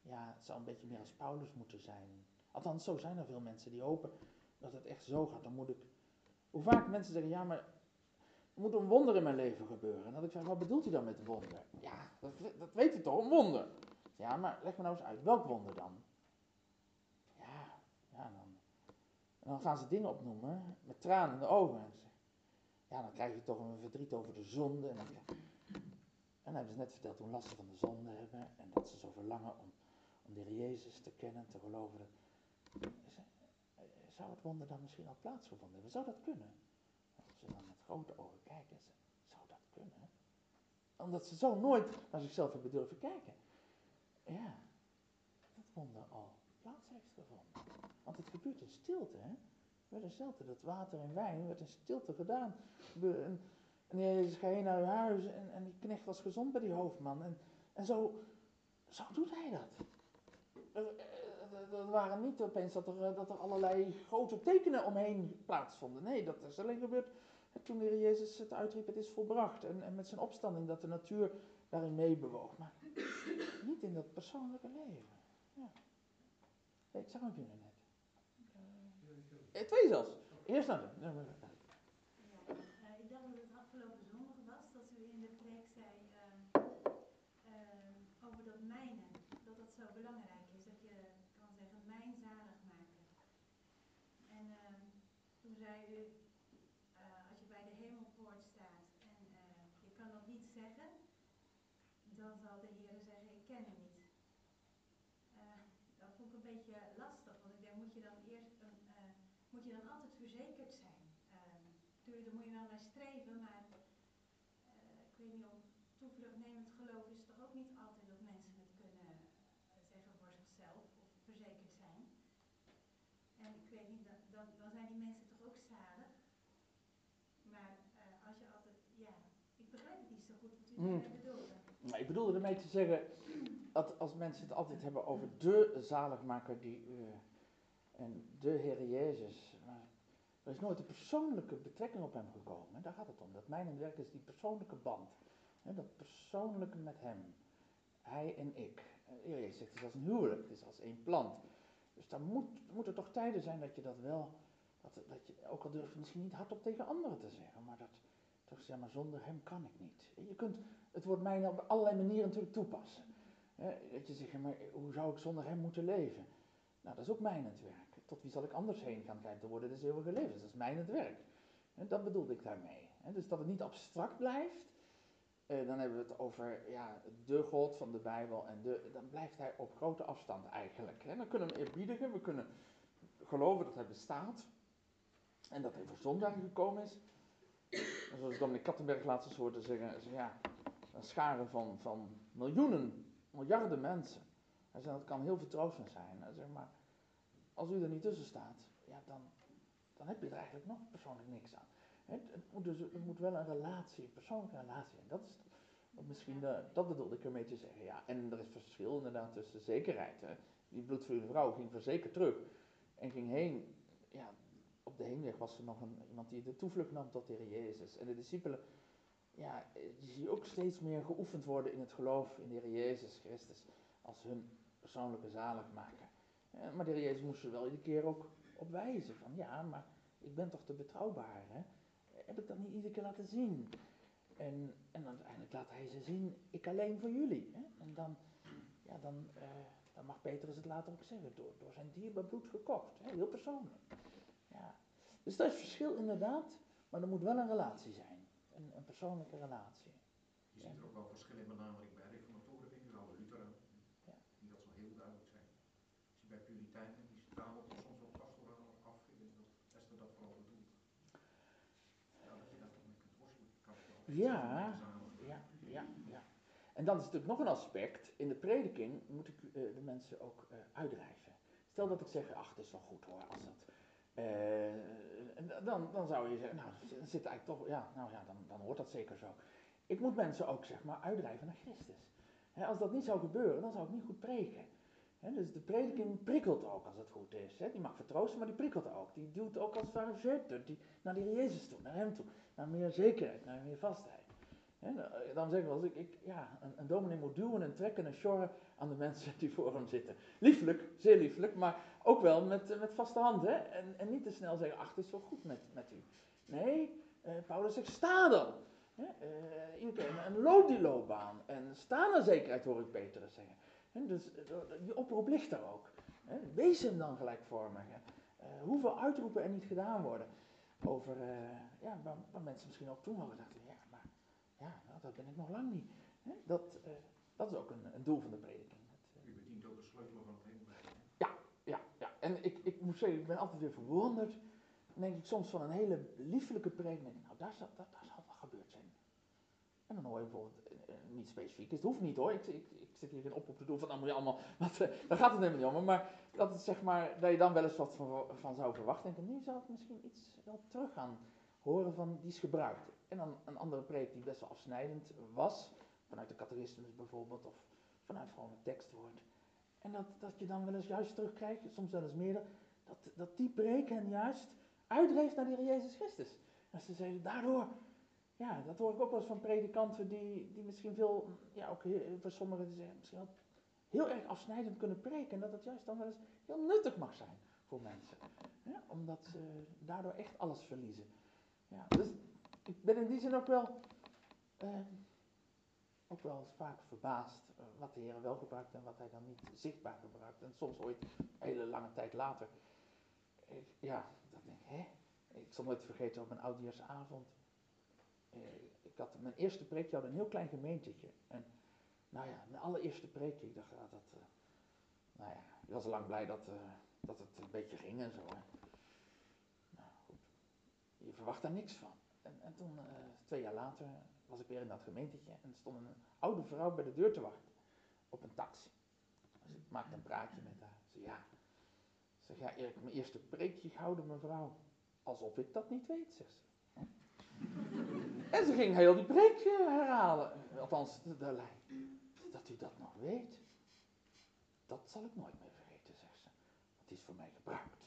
ja, het zou een beetje meer als Paulus moeten zijn. Althans, zo zijn er veel mensen die hopen dat het echt zo gaat. Dan moet ik, hoe vaak mensen zeggen, ja, maar er moet een wonder in mijn leven gebeuren. En dat ik zeg, wat bedoelt u dan met wonder? Ja, dat, dat weet u toch, een wonder. Ja, maar leg me nou eens uit, welk wonder dan? Ja, ja, dan, dan gaan ze dingen opnoemen met tranen in de ogen. En ze- ja, dan krijg je toch een verdriet over de zonde. En dan, en hebben ze net verteld hoe last van de zonde hebben. En dat ze zo verlangen om, om de Jezus te kennen, te geloven. Eh, Zou het wonder dan misschien al plaatsgevonden hebben? Zou dat kunnen? Als ze dan met grote ogen kijken, zou dat kunnen? Omdat ze zo nooit naar zichzelf hebben durven kijken. Ja, dat wonder al plaats heeft gevonden. Want het gebeurt in stilte, hè? Er werd in dat water en wijn werd in stilte gedaan. En, en Jezus heen naar uw huis en, en die knecht was gezond bij die hoofdman. En, en zo, zo doet hij dat. Er waren niet opeens dat er, dat er allerlei grote tekenen omheen plaatsvonden. Nee, dat is alleen gebeurd toen de Jezus het uitriep, het is volbracht. En, en met zijn opstanding dat de natuur daarin meebewoog. Niet in dat persoonlijke leven. Ja. Ik zag hem jullie net. Eh, twee zelfs. Eerst naar de. Ja, eh, ik dacht dat het afgelopen zondag was, dat u in de preek zei ehm, ehm, over dat mijnen. Dat dat zo belangrijk is, dat je kan zeggen mijn zalig maken. En ehm, toen zei u, eh, als je bij de hemelpoort staat en eh, je kan dat niet zeggen, dan zal de Heer zeggen ik ken u niet. Eh, dat vond ik een beetje lastig, want ik denk moet je dan eerst een, eh, moet je dan altijd verzekerd zijn. Ehm, Tuurlijk, daar moet je wel naar streven, maar eh, ik weet niet of toevluchtnemend geloof is toch ook niet altijd dat mensen het kunnen eh, zeggen voor zichzelf of verzekerd zijn. En ik weet niet, dan, dan, zijn die mensen toch ook zalig. Maar eh, als je altijd, ja, ik begrijp het niet zo goed wat u Hmm. daarmee bedoelde. Maar ik bedoelde ermee te zeggen, dat als mensen het altijd hebben over de zaligmaker die, eh, en de Heer Jezus, er is nooit een persoonlijke betrekking op hem gekomen. Daar gaat het om. Dat mijn werk is die persoonlijke band. dat persoonlijke met hem. Hij en ik. Eh, Jezus zegt, het is als een huwelijk, het is als één plant. Dus dan moet, moeten toch tijden zijn dat je dat wel, dat, dat je, ook al durf je misschien niet hardop tegen anderen te zeggen, maar dat toch zeg maar zonder hem kan ik niet. Je kunt het woord mij op allerlei manieren natuurlijk toepassen. Dat je zegt, maar hoe zou ik zonder hem moeten leven? Nou, dat is ook mijn het werk. Tot wie zal ik anders heen gaan kijken te worden des eeuwige levens? Dat is mijn het werk. En dat bedoelde ik daarmee. Dus dat het niet abstract blijft. Eh, dan hebben we het over ja, de God van de Bijbel. En de, dan blijft hij op grote afstand eigenlijk. Hè. Dan kunnen we hem eerbiedigen. We kunnen geloven dat hij bestaat. En dat hij voor gekomen is. En zoals Dominic Kattenberg laatst eens zeggen, ja, een schare van, van miljoenen, miljarden mensen. Hij dat kan heel vertroostend zijn. Zei, maar als u er niet tussen staat, ja, dan, dan heb je er eigenlijk nog persoonlijk niks aan. Het, het moet dus, er moet wel een relatie, een persoonlijke relatie. En dat is wat misschien, de, dat bedoelde ik ermee te zeggen. Ja, en er is verschil inderdaad tussen zekerheid. Hè. Die bloedvloeiende vrouw ging verzekerd terug en ging heen. Ja, op de heenweg was er nog een, iemand die de toevlucht nam tot de Heer Jezus. En de discipelen, ja, die zie je ook steeds meer geoefend worden in het geloof in de Heer Jezus Christus als hun persoonlijke zaligmaker. Eh, Maar de Jezus moest er wel iedere keer ook op wijzen van, ja, maar ik ben toch te betrouwbaar, hè? Heb ik dat niet iedere keer laten zien? En, en uiteindelijk laat hij ze zien, ik alleen voor jullie. Hè? En dan, ja, dan, eh, dan mag Petrus het later ook zeggen, door, door zijn dierbaar bloed gekocht. Hè? Heel persoonlijk. Ja. Dus dat is verschil inderdaad, maar er moet wel een relatie zijn. Een, een persoonlijke relatie. Je ziet er ook wel verschil in bij reformatoren, vind ik, oude Lutheren, Ja. die dat zo heel duidelijk zijn. Als je bij Puritijnen, die stralen ook soms wel pastoraal af, ik denk dat Esther dat vooral bedoelt. Ja, dat je daar toch mee kunt worstelen. Kan ik wel. Ja, ja, ja, ja. En dan is natuurlijk nog een aspect. In de prediking moet ik eh, de mensen ook eh, uitdrijven. Stel dat ik zeg, ach, het is wel goed hoor, als dat... eh, dan, dan zou je zeggen, nou, dan zit eigenlijk toch... Ja, nou ja, dan, dan hoort dat zeker zo. Ik moet mensen ook, zeg maar, uitdrijven naar Christus. Als dat niet zou gebeuren, dan zou ik niet goed preken. Dus de prediking prikkelt ook als het goed is. Die mag vertroosten, maar die prikkelt ook. Die duwt ook als het ware verder die, naar Heer Jezus toe, naar hem toe. Naar meer zekerheid, naar meer vastheid. Dan zeggen we als ik, ik ja, een, een dominee moet duwen en trekken en sjorren aan de mensen die voor hem zitten. Lieflijk, zeer lieflijk, maar ook wel met, eh, met vaste hand. En, en niet te snel zeggen, ach, het is wel goed met, met u. Nee, eh, Paulus zegt, sta dan. Hè? Eh, een loop die loopbaan. En sta naar zekerheid, hoor ik Petrus zeggen. Dus eh, die oproep ligt daar ook. Wees hem dan gelijkvormig. Hè? Eh, hoeveel uitroepen er niet gedaan worden over, eh, ja, waar, waar mensen misschien ook toen hadden dachten, ja, maar ja, nou, dat ben ik nog lang niet. Hè? Dat, eh, dat is ook een, een doel van de prediking. Het, eh, U bedient ook de sleutel van het hemelrijk. ja, ja, en ik, ik moet zeggen, ik ben altijd weer verwonderd. Dan denk ik soms van een hele liefelijke preek. denk ik, nou, daar zal, daar, daar zal wat gebeurd zijn. En dan hoor je bijvoorbeeld, niet specifiek, het hoeft niet hoor. Ik, ik, zit hier geen oproep te doen van, dan moet je allemaal, want, eh, daar gaat het helemaal niet om. Maar dat, het, zeg maar, dat je dan wel eens wat van, van zou verwachten. En nu zou ik misschien iets wel terug gaan horen van, die is gebruikt. En dan een andere preek die best wel afsnijdend was, vanuit de catechismus bijvoorbeeld, of vanuit gewoon een tekstwoord. En dat, dat je dan wel eens juist terugkrijgt, soms wel eens meer, dat, dat die preek hen juist uitdreef naar de Jezus Christus. En ze zeiden daardoor, ja, dat hoor ik ook wel eens van predikanten die, die misschien veel, ja ook voor sommigen die misschien wel heel erg afsnijdend kunnen preken. En dat het juist dan wel eens heel nuttig mag zijn voor mensen. Ja, omdat ze daardoor echt alles verliezen. Ja, dus ik ben in die zin ook wel, eh, ook wel vaak verbaasd eh, wat de Heer wel gebruikt en wat hij dan niet zichtbaar gebruikt. En soms ooit een hele lange tijd later. Ik, ja, dan denk ik, hè? Ik zal nooit vergeten op mijn oudjaarsavond. Eh, ik had mijn eerste preekje, had een heel klein gemeentetje. En nou ja, mijn allereerste preekje, ik dacht, ja, dat, eh, nou ja, ik was lang blij dat, eh, dat het een beetje ging en zo. Nou goed, je verwacht daar niks van. En, en toen, twee jaar later, was ik weer in dat gemeentetje en stond een oude vrouw bij de deur te wachten op een taxi. Dus ik maakte een praatje met haar. Ze ja. Ik zeg, ja, Erik, mijn eerste preekje gehouden, mevrouw. Alsof ik dat niet weet, zegt ze. En ze ging heel die preek herhalen. Althans, de, lijn. Dat u dat nog weet, dat zal ik nooit meer vergeten, zegt ze. Het is voor mij gebruikt.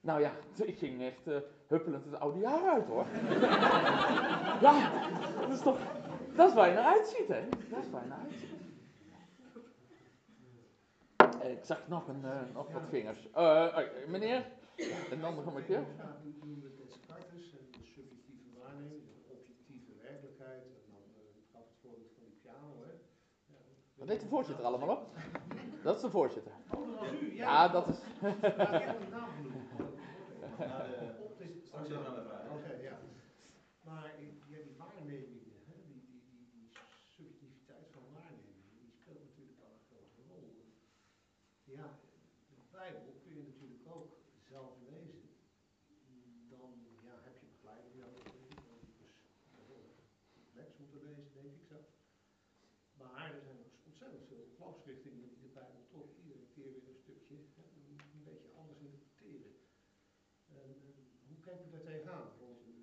Nou ja, ik ging echt eh, huppelend het oude jaar uit hoor. ja, dat is toch, dat is waar je naar uitziet hè. Dat is waar je naar uitziet. Ik zag nog, een, eh, nog wat vingers. Eh, meneer, en dan kom ik weer. Ja, nu noemen we het Descartes en de subjectieve waarneming, de objectieve werkelijkheid. En dan uh, ik gaf het voorbeeld van die piano, hè. Wat deed de voorzitter allemaal op? Dat is de voorzitter. Oh, dat was u, ja. Ja, dat is. Ja, ik heb een naam genoemd. Dit- Straks even aan de vraag. Oké, ja. Maar eh, ja, die waarnemingen, hè, die, die, die, die subjectiviteit van waarnemingen, die speelt natuurlijk wel een grote rol. Ja, de Bijbel kun je natuurlijk ook zelf lezen. Dan ja, heb je begeleiding nodig, denk ik, want die is behoorlijk complex om te lezen, denk ik zelf. Maar er zijn ook ontzettend veel geloofsrichtingen die de Bijbel toch iedere keer weer een stukje hè, een, een beetje anders interpreteren. En, en hoe kijkt u daar tegenaan? Rond een,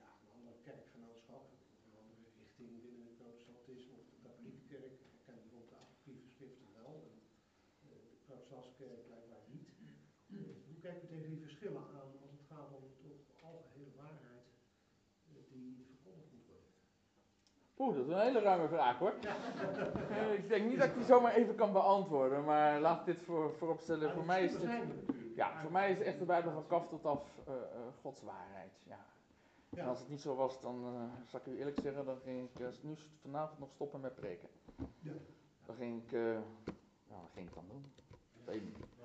ja, een andere kerkgenootschap, of een andere richting binnen het protestantisme of de katholieke kerk. Ik ken bijvoorbeeld de apocryfe schriften wel, en eh, de protestantse kerk blijkbaar niet. Eh, hoe kijkt u tegen die verschillen aan als het gaat om toch algehele waarheid eh, die verkondigd moet worden? Oeh, dat is een hele ruime vraag hoor. Eh, ik denk niet dat ik die zomaar even kan beantwoorden, maar laat dit voor, vooropstellen. Ja, Voor mij is natuurlijk. ja, voor mij is echt de Bijbel van kaf tot af eh, Gods waarheid. Ja. En als het niet zo was, dan uh, zal ik u eerlijk zeggen, dan ging ik nu vanavond nog stoppen met preken. Ja. Dan ging ik, nou, wat ging ik dan doen? Weet ik niet.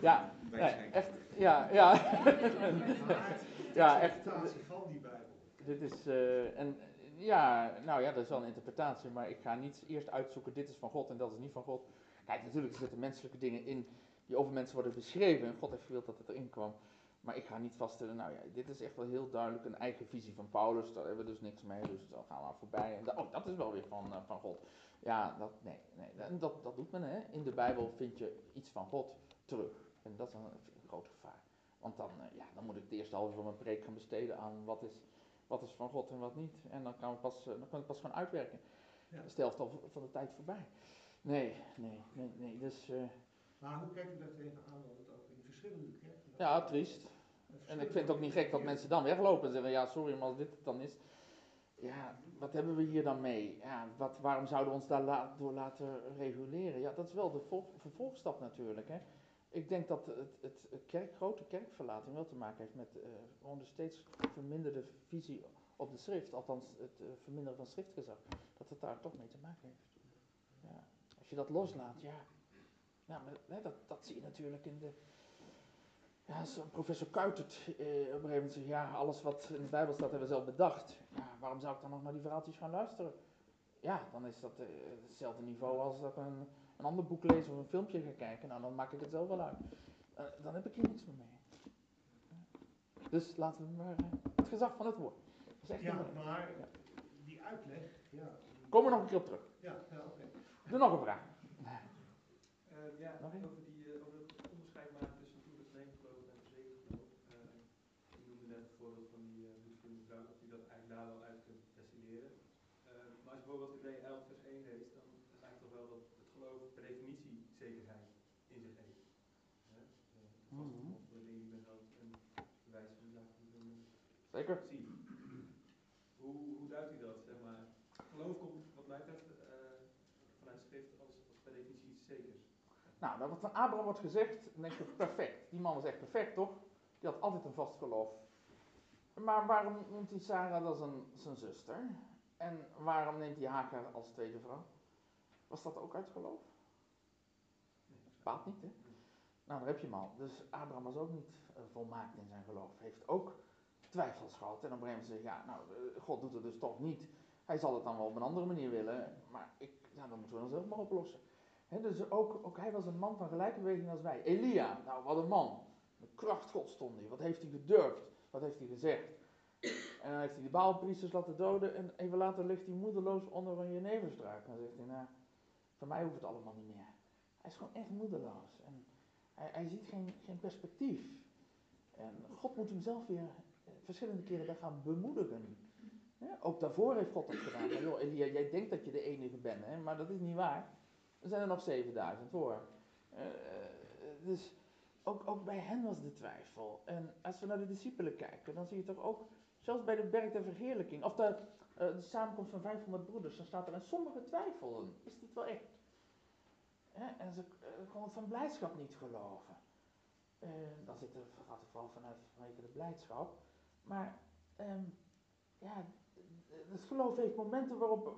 Ja, nee, echt, ja, ja. ja, echt. interpretatie van die Bijbel. Dit is, eh, en ja, nou ja, dat is wel een interpretatie, maar ik ga niet eerst uitzoeken, dit is van God en dat is niet van God. Kijk, natuurlijk zitten menselijke dingen in die over mensen worden beschreven en God heeft gewild dat het erin kwam. Maar ik ga niet vaststellen, nou ja, dit is echt wel heel duidelijk een eigen visie van Paulus, daar hebben we dus niks mee, dus dan gaan we voorbij. En da- oh, dat is wel weer van, eh, van God. Ja, dat, nee, nee, dat, dat, dat doet men, hè. In de Bijbel vind je iets van God terug. En dat is een, een groot gevaar. Want dan, eh, ja, dan moet ik de eerste halve van mijn preek gaan besteden aan wat is, wat is van God en wat niet. En dan kan we pas, eh, dan kan ik het pas gaan uitwerken. Ja. De helft al van de tijd voorbij. Nee, nee, nee, nee. Dus eh, Maar hoe kijkt u daar tegenaan dat het ook in verschillende kerken... ja, triest. En ik vind het ook niet gek dat mensen dan weglopen en zeggen, ja sorry, maar als dit het dan is. ja, wat hebben we hier dan mee? Ja, wat, waarom zouden we ons daar la- door laten reguleren? Ja, dat is wel de vol- vervolgstap natuurlijk. Hè. Ik denk dat het, het, kerk, grote kerkverlating wel te maken heeft met gewoon de steeds verminderde visie op de schrift. Althans, het eh, verminderen van schriftgezag. Dat het daar toch mee te maken heeft. Ja. Als je dat loslaat, ja. hè, dat, dat zie je natuurlijk in de... Ja, professor Kuitert eh, op een gegeven moment zegt, ja, alles wat in de Bijbel staat hebben we zelf bedacht. Ja, waarom zou ik dan nog naar die verhaaltjes gaan luisteren? Ja, dan is dat eh, hetzelfde niveau als dat een, een ander boek lees of een filmpje ga kijken. Nou, dan maak ik het zelf wel uit. Eh, dan heb ik hier niks meer mee. Dus laten we maar eh, het gezag van het woord. Dat is echt Ja, maar Ja. die uitleg, ja. Komen we nog een keer op terug. Ja, ja oké. Doe nog een vraag. Ehm, ja, Nog één? over, die, eh, over het onderscheid maken tussen toegeneemd geloof en verzekerd geloof. Uh, je noemde net het voorbeeld van die uh, bloedvriende vrouw, dat je dat eigenlijk daar wel uit kunt destilleren. Ehm, maar als je bijvoorbeeld Hebreeën 11 vers 1 leest, dan lijkt toch wel dat het geloof per definitie zekerheid in zich heeft. Hè? Uh, de vaste Mhm. grond van de dingen die men hoopt en bewijs van de zaken die men Zeker. ziet. Hoe, hoe duidt u dat, zeg maar? Geloof komt, wat mij betreft, eh, vanuit schrift als, als per definitie iets zekers. Nou, dat wat van Abraham wordt gezegd, dan denk je perfect. Die man was echt perfect, toch? Die had altijd een vast geloof. Maar waarom noemt hij Sarah als een, zijn zuster? En waarom neemt hij Hagar als tweede vrouw? Was dat ook uit geloof? Bepaalt niet, hè? Nou, daar heb je hem al. Dus Abraham was ook niet eh, volmaakt in zijn geloof. Heeft ook twijfels gehad. En op een gegeven moment zegt ja, nou, eh, God doet het dus toch niet. Hij zal het dan wel op een andere manier willen. Maar ik, ja, dan moeten we dan zelf maar oplossen. Dus ook, ook hij was een man van gelijke beweging als wij. Elia, nou wat een man. De kracht God stond hij. Wat heeft hij gedurfd? Wat heeft hij gezegd? En dan heeft hij de baalpriesters laten doden. En even later ligt hij moedeloos onder een jeneverstruik. En dan zegt hij, nou, voor mij hoeft het allemaal niet meer. Hij is gewoon echt moedeloos. En hij, hij ziet geen, geen perspectief. En God moet hem zelf weer eh, verschillende keren daar gaan bemoedigen. Ook daarvoor heeft God dat gedaan. Elia, jij denkt dat je de enige bent, hè? maar dat is niet waar. Er zijn er nog 7000 voor. Eh, eh, dus ook, ook bij hen was de twijfel. En als we naar de discipelen kijken, dan zie je toch ook, zelfs bij de berg der verheerlijking, of de, eh, de samenkomst van 500 broeders, dan staat er, en sommigen twijfelden. Is dit wel echt? En ze eh, konden van blijdschap niet geloven. Dan zit er, gaat het vooral vanuit de blijdschap. Maar ehm, ja, het geloof heeft momenten waarop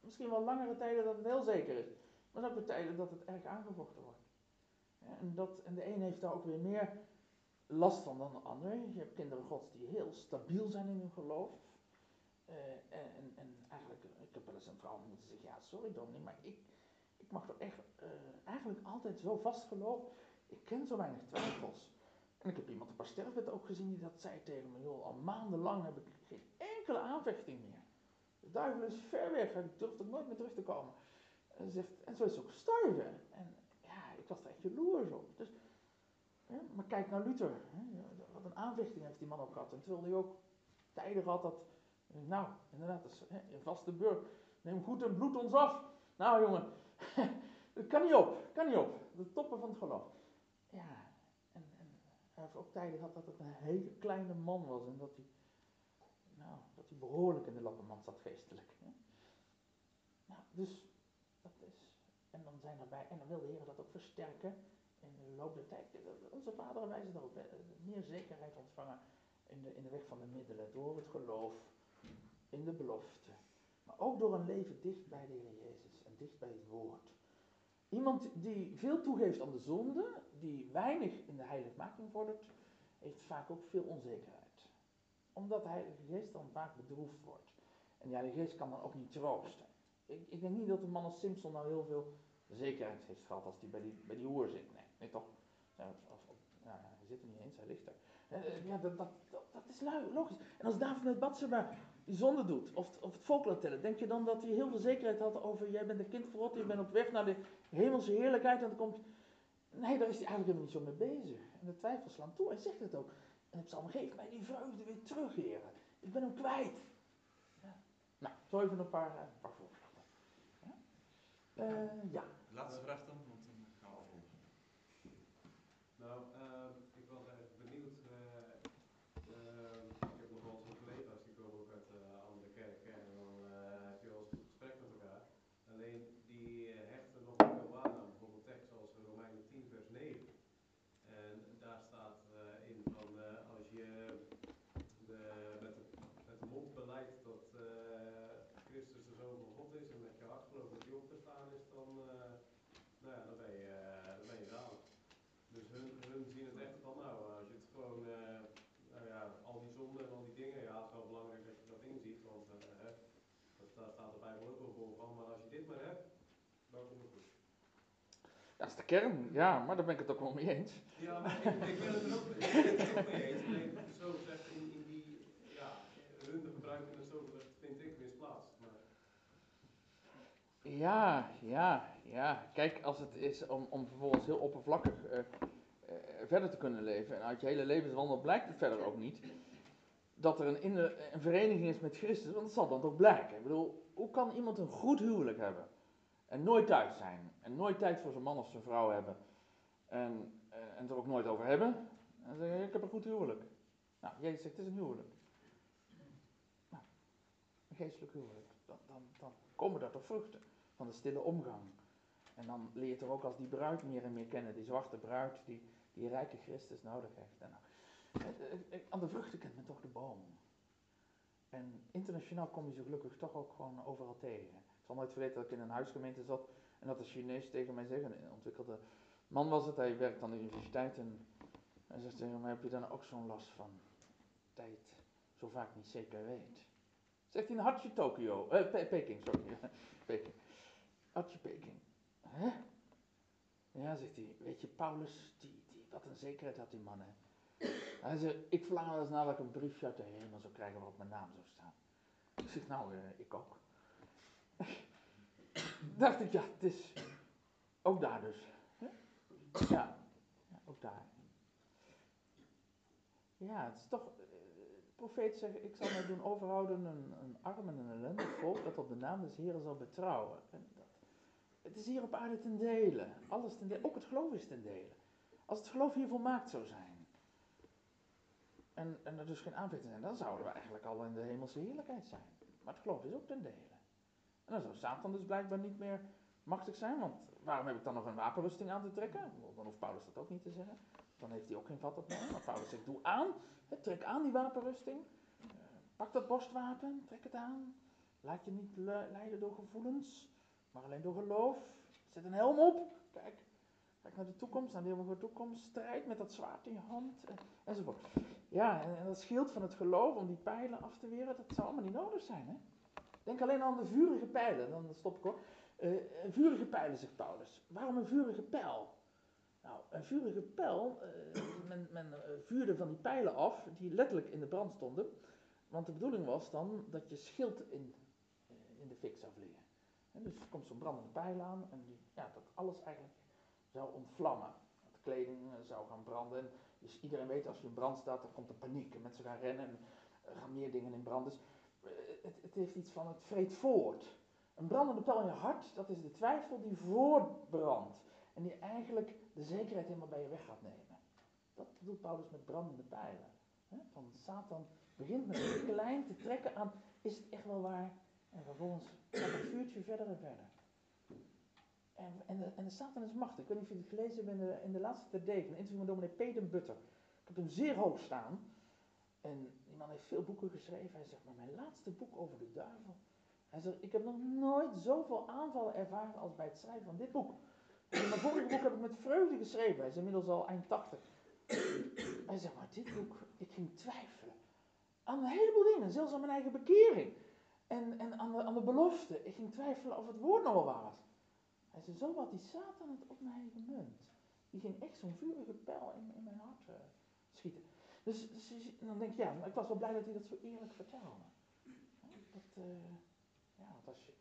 misschien wel langere tijden dat het heel zeker is. Maar weer tijden dat het erg aangevochten wordt. En, dat, en de een heeft daar ook weer meer last van dan de ander. Je hebt kinderen gods die heel stabiel zijn in hun geloof. Eh, en, en, en eigenlijk, ik heb wel eens een vrouw moeten zeggen, ja sorry dominee, maar ik, ik mag toch echt eh, eigenlijk altijd zo vast geloven. Ik ken zo weinig twijfels. En ik heb iemand op haar sterfbed ook gezien die dat zei tegen me, joh, al maandenlang heb ik geen enkele aanvechting meer. De duivel is ver weg, ik durf er nooit meer terug te komen. En, en zo is ze ook gestorven. En ja, ik was er echt jaloers op. Dus, maar kijk naar Luther. Hè, wat een aanvechting heeft die man ook gehad. En terwijl hij ook tijden gehad dat, nou, inderdaad, dat hè, vaste burg. Neem goed en bloed ons af. Nou jongen, dat kan niet op, kan niet op. De toppen van het geloof. Ja, en, en hij heeft ook tijden gehad dat het een hele kleine man was. En dat hij, nou, dat hij behoorlijk in de lappenmand zat geestelijk. Nou, dus dat is. En dan zijn erbij, en dan wil de Heer dat ook versterken in de loop der tijd. Onze vaderen wijzen daarop, hè, meer zekerheid ontvangen in de, in de weg van de middelen, door het geloof, in de belofte. Maar ook door een leven dicht bij de Heer Jezus en dicht bij het woord. Iemand die veel toegeeft aan de zonde, die weinig in de heiligmaking vordert, heeft vaak ook veel onzekerheid. Omdat de Heilige Geest dan vaak bedroefd wordt. En Heilige Geest kan dan ook niet troosten. Ik, ik denk niet dat een man als Simpson nou heel veel zekerheid heeft gehad als hij bij die, bij die hoer zit. Nee, nee toch? Of, ja, hij zit er niet eens, hij ligt er. Eh, Ja, dat, dat, dat, dat is logisch. En als David met Batseba die zonde doet, of, of het volk laat tellen, denk je dan dat hij heel veel zekerheid had over, jij bent een kind van God, je bent op weg naar de hemelse heerlijkheid, en dan komt... Nee, daar is hij eigenlijk helemaal niet zo mee bezig. En de twijfels slaan toe, hij zegt het ook. En het zal geef mij die vreugde weer terug, heren. Ik ben hem kwijt. Ja. Nou, zo even een paar, eh, een paar voorbeelden. Eh, ja. Laatste vraag dan, want dan gaan we afronden. Nou, ehm, ik was eigenlijk benieuwd. eh, ehm, ik heb nog wel eens wat collega's die komen ook uit eh, andere kerken. En Dat is de kern, ja, maar daar ben ik het ook wel mee eens. Ja, maar ik, ik ben het er ook, ook mee eens. Zo gezegd, in, in die, ja, hun gebruik en zo, vind ik misplaatst. Maar, Ja, ja, ja. Kijk, als het is om, om vervolgens heel oppervlakkig eh, eh, verder te kunnen leven, en uit je hele levenswandel blijkt het verder ook niet, dat er een, inner- een vereniging is met Christus, want dat zal dan toch blijken. Ik bedoel, hoe kan iemand een goed huwelijk hebben en nooit thuis zijn, en nooit tijd voor zijn man of zijn vrouw hebben, en, eh, en het er ook nooit over hebben, en zeggen, ik heb een goed huwelijk. Nou, Jezus zegt, het is een huwelijk. Nou, een geestelijk huwelijk. Dan, dan, dan komen daar toch vruchten van de stille omgang. En dan leer je ook als die bruid meer en meer kennen, die zwarte bruid die die rijke Christus nodig heeft. En nou, eh, eh, aan de vruchten kent men toch de boom. En internationaal kom je ze gelukkig toch ook gewoon overal tegen. Zal nooit vergeten dat ik in een huisgemeente zat en dat de Chinees tegen mij zegt, een ontwikkelde man was het, hij werkt aan de universiteit en hij zegt tegen mij, heb je dan ook zo'n last van tijd zo vaak niet zeker weet? Zegt hij, had je Tokio, eh, Pe- Peking, sorry, Peking. Je Peking. Hè? Ja, zegt hij, weet je, Paulus, die, die, wat een zekerheid had die man, hè. Hij zegt, ik verlang wel eens naar ik een briefje uit de hemel zou krijgen waarop mijn naam zou staan. Ik nou, eh, ik ook. Dacht ik, ja, het is ook daar dus. Ja, ja, ook daar. Ja, het is toch, eh, de profeet zegt, ik zal mij doen overhouden een, een arm en een ellendig volk dat op de naam des Heren zal betrouwen. En dat, het is hier op aarde ten dele, alles ten ook het geloof is ten dele. Als het geloof hier volmaakt zou zijn, en, en er dus geen aanvechting zijn, dan zouden we eigenlijk al in de hemelse heerlijkheid zijn. Maar het geloof is ook ten dele. En dan zou Satan dus blijkbaar niet meer machtig zijn, want waarom heb ik dan nog een wapenrusting aan te trekken? Dan hoeft Paulus dat ook niet te zeggen. Dan heeft hij ook geen vat op mij. Maar Paulus zegt, doe aan, trek aan die wapenrusting. Eh, pak dat borstwapen, trek het aan. Laat je niet le- leiden door gevoelens, maar alleen door geloof. Zet een helm op, kijk. Kijk naar de toekomst, naar de eeuwige toekomst. Strijd met dat zwaard in je hand, eh, enzovoort. Ja, en, en dat schild van het geloof om die pijlen af te weren, dat zou allemaal niet nodig zijn. Hè? Denk alleen aan de vurige pijlen, dan stop ik hoor. Eh, vurige pijlen, zegt Paulus. Waarom een vurige pijl? Nou, een vurige pijl, eh, men, men eh, vuurde van die pijlen af, die letterlijk in de brand stonden. Want de bedoeling was dan dat je schild in, in de fik zou vliegen. En dus er komt zo'n brandende pijl aan en die, ja, dat alles eigenlijk zou ontvlammen. Dat kleding zou gaan branden. En dus iedereen weet als je in brand staat, dan komt er paniek. En mensen gaan rennen en gaan meer dingen in brand. Dus het, het heeft iets van het vreet voort. Een brandende pijl in je hart, dat is de twijfel die voortbrandt. En die eigenlijk de zekerheid helemaal bij je weg gaat nemen. Dat bedoelt Paulus met brandende pijlen. Hè? Van Satan begint met een klein te trekken aan, is het echt wel waar? En vervolgens gaat het vuurtje verder en verder. En, en, de, en de Satan is machtig. Ik weet niet of je het gelezen hebt in de, in de laatste terdege, een interview met dominee Peden Butter. Ik heb hem zeer hoog staan. En die man heeft veel boeken geschreven. Hij zegt, maar mijn laatste boek over de duivel. Hij zegt, ik heb nog nooit zoveel aanvallen ervaren als bij het schrijven van dit boek. En mijn vorige boek heb ik met vreugde geschreven. Hij is inmiddels al eind 80. Hij zegt, maar dit boek, ik ging twijfelen. Aan een heleboel dingen, zelfs aan mijn eigen bekering. En, en aan, de, aan de belofte. Ik ging twijfelen of het woord nog wel waar was. Hij zei, zo had die Satan het op mij gemunt. Die ging echt zo'n vurige pijl in, in mijn hart eh, schieten. Dus, dus dan denk je, ja, maar ik was wel blij dat hij dat zo eerlijk vertelde. Dat, eh, ja, want als, je,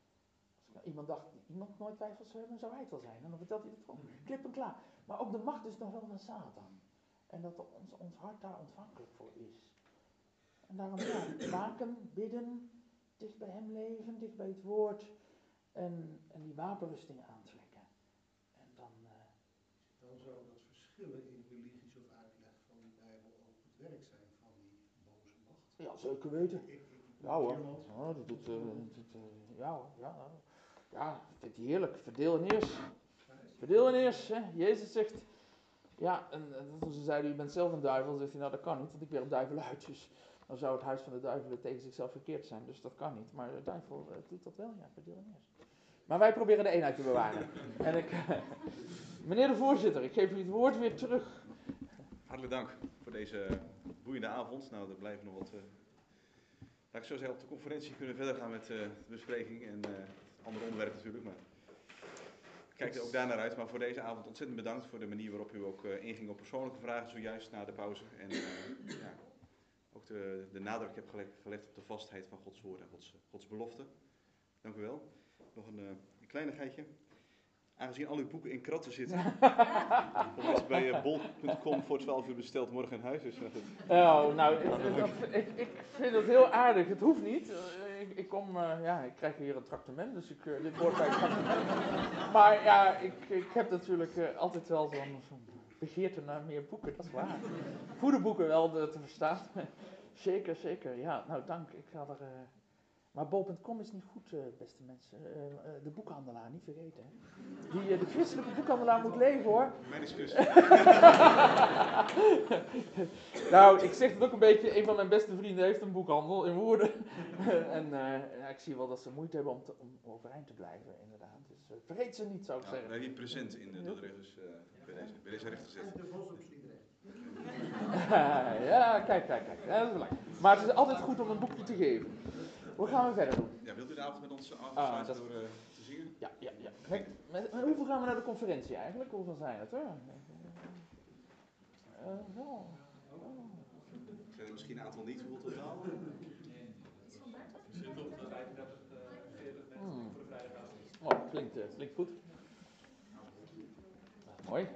als nou iemand dacht, iemand nooit twijfels zou hebben, zou hij het wel zijn. En dan vertelt hij het gewoon, klip en klaar. Maar ook de macht is nog wel van Satan. En dat ons, ons hart daar ontvankelijk voor is. En daarom ja, waken, bidden, dicht bij hem leven, dicht bij het woord. En, en die wapenrusting aantrekken. En dan, eh, Dan zou dat verschillen in religies of uitleg van de Bijbel ook het werk zijn van die boze macht. ja, zeker weten. Ik, ik, Ja hoor. Ja, dat doet, eh, dat eh, ja hoor. Ja, ja. ja, vindt hij heerlijk. Verdeel en heers. Verdeel en heers. Hè. Jezus zegt, ja, en, en toen ze zeiden, u bent zelf een duivel, zegt hij, nou dat kan niet, want ik ben een duivel uit. Dus dan zou het huis van de duivelen tegen zichzelf verkeerd zijn. Dus dat kan niet. Maar de duivel eh, doet dat wel, ja, verdeel en heers. Maar wij proberen de eenheid te bewaren. en ik, meneer de voorzitter, ik geef u het woord weer terug. Hartelijk dank deze boeiende avond. Nou, er blijven nog wat. eh, laat ik zo zeggen, op de conferentie kunnen we verder gaan met eh, de bespreking en eh, andere onderwerpen natuurlijk. Maar kijk er ook daar naar uit. Maar voor deze avond ontzettend bedankt voor de manier waarop u ook inging op persoonlijke vragen zojuist na de pauze. En ja, ook de, de nadruk hebt gelegd, op de vastheid van Gods woord en Gods, Gods belofte. Dank u wel. Nog een, een kleinigheidje. Aangezien al uw boeken in kratten zitten, voor mensen bij uh, bol.com voor 12 uur besteld morgen in huis. Dus, eh, Oh, nou, ik, dat- ik, ik vind het heel aardig. Het hoeft niet. Eh, Ik, ik kom, eh, ja, ik krijg hier een tractement, dus ik, eh, dit wordt bij het tractement. Maar ja, ik, ik heb natuurlijk eh, altijd wel zo'n begeerte naar meer boeken, dat is waar. Goede boeken wel te verstaan. zeker, zeker. Ja, nou dank. Ik ga er... maar bol.com is niet goed, eh, beste mensen. Eh, eh, de boekhandelaar, niet vergeten. Hè. Die, de christelijke boekhandelaar moet leven hoor. mijn excuus. Nou, ik zeg het ook een beetje, een van mijn beste vrienden heeft een boekhandel in Woerden. en eh, ja, ik zie wel dat ze moeite hebben om, te, om overeind te blijven, inderdaad. Dus vergeet ze niet, zou ik Nou, zeggen. wij hebben hier present in de Dordrecht, dus eh, bij, deze, bij deze de Vos op Sliedrecht. ja, kijk, kijk, kijk. Ja, dat is belangrijk. Maar het is altijd goed om een boekje te geven. Hoe gaan we verder doen? Ja, wilt u de avond met ons afsluiten Ah, dat door eh, te zingen? Ja, ja, ja. Met, met hoeveel gaan we naar de conferentie eigenlijk? Hoeveel zijn het hoor? Eh, wel. Zijn er misschien een aantal niet, hoeveel totaal? Zitten op de 35, eh, 40 mensen Hmm. voor de vrijdagavond. Oh, klinkt, eh, klinkt goed. Mooi.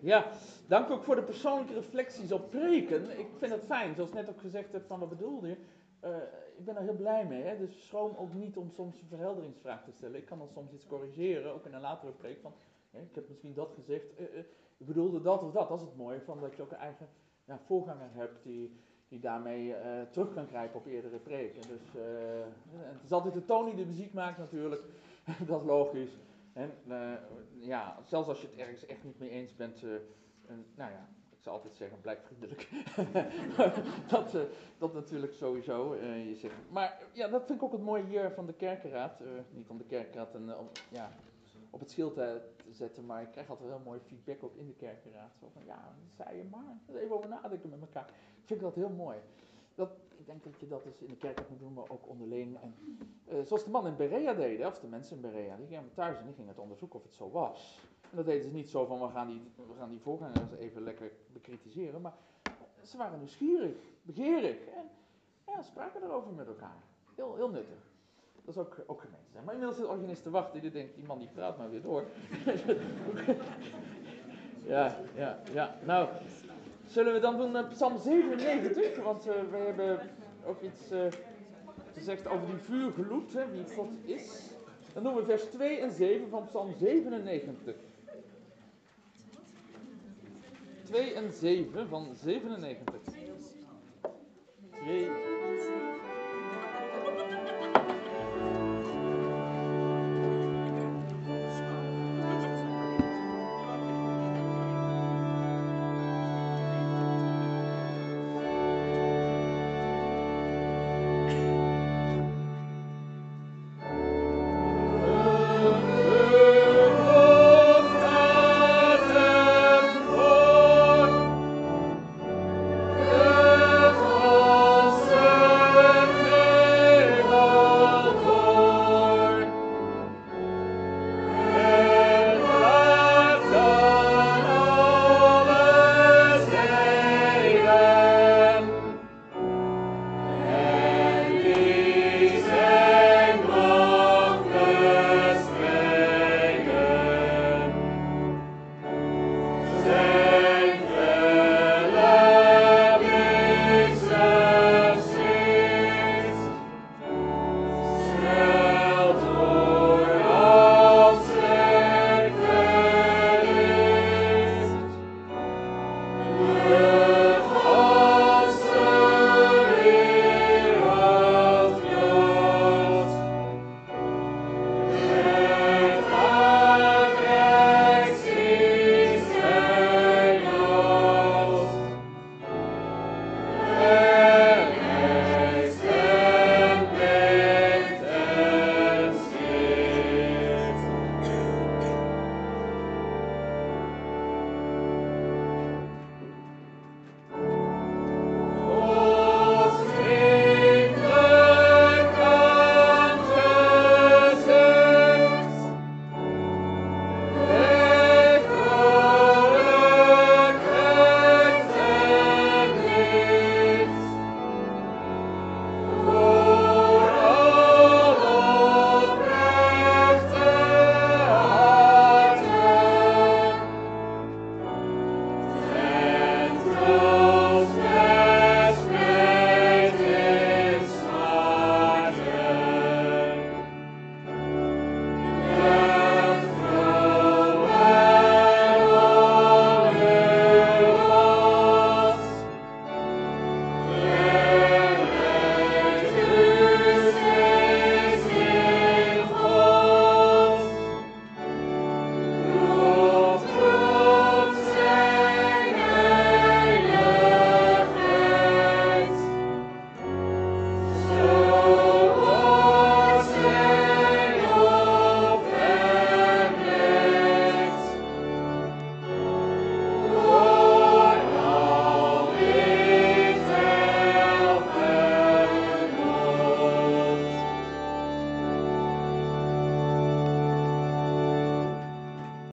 Ja, dank ook voor de persoonlijke reflecties op preken. Ik vind het fijn, zoals net ook gezegd heb van wat bedoelde je. Eh, ik ben er heel blij mee. Hè? Dus schroom ook niet om soms een verhelderingsvraag te stellen. Ik kan dan soms iets corrigeren, ook in een latere preek. Van, hè, ik heb misschien dat gezegd, eh, eh, ik bedoelde dat of dat. Dat is het mooie van dat je ook een eigen ja, voorganger hebt die, die daarmee terug kan grijpen op eerdere preken. Dus het is altijd de toon die de muziek maakt natuurlijk. dat is logisch. En ja, zelfs als je het ergens echt niet mee eens bent, en, nou ja, ik zou altijd zeggen, blijf vriendelijk. dat, eh, dat natuurlijk sowieso. eh, je zegt. Maar ja, dat vind ik ook het mooie hier van de kerkenraad. eh, niet om de kerkenraad en, om, ja, op het schild te, te zetten, maar ik krijg altijd heel mooi feedback ook in de kerkenraad. Zo van, ja, zei je maar. Even over nadenken met elkaar. Ik vind dat heel mooi. Dat, ik denk dat je dat dus in de kerk moet doen, maar ook onderling. En, zoals de man in Berea deden, of de mensen in Berea, die gingen thuis en die gingen het onderzoeken of het zo was. Dat deden ze niet zo van, we gaan die, we gaan die voorgangers even lekker bekritiseren, maar ze waren nieuwsgierig, begeerig en ja, spraken erover met elkaar. Heel, heel nuttig. Dat is ook, ook gemeente zijn. Maar inmiddels zit de organist te wachten, die denkt, die man die praat maar weer door. ja, ja, ja. Nou, zullen we dan doen eh, Psalm 97, want eh, we hebben ook iets eh, gezegd over die vuurgloed, hè, wie God is. Dan doen we vers 2 en 7 van Psalm 97. 2 en 7 van 97. 2.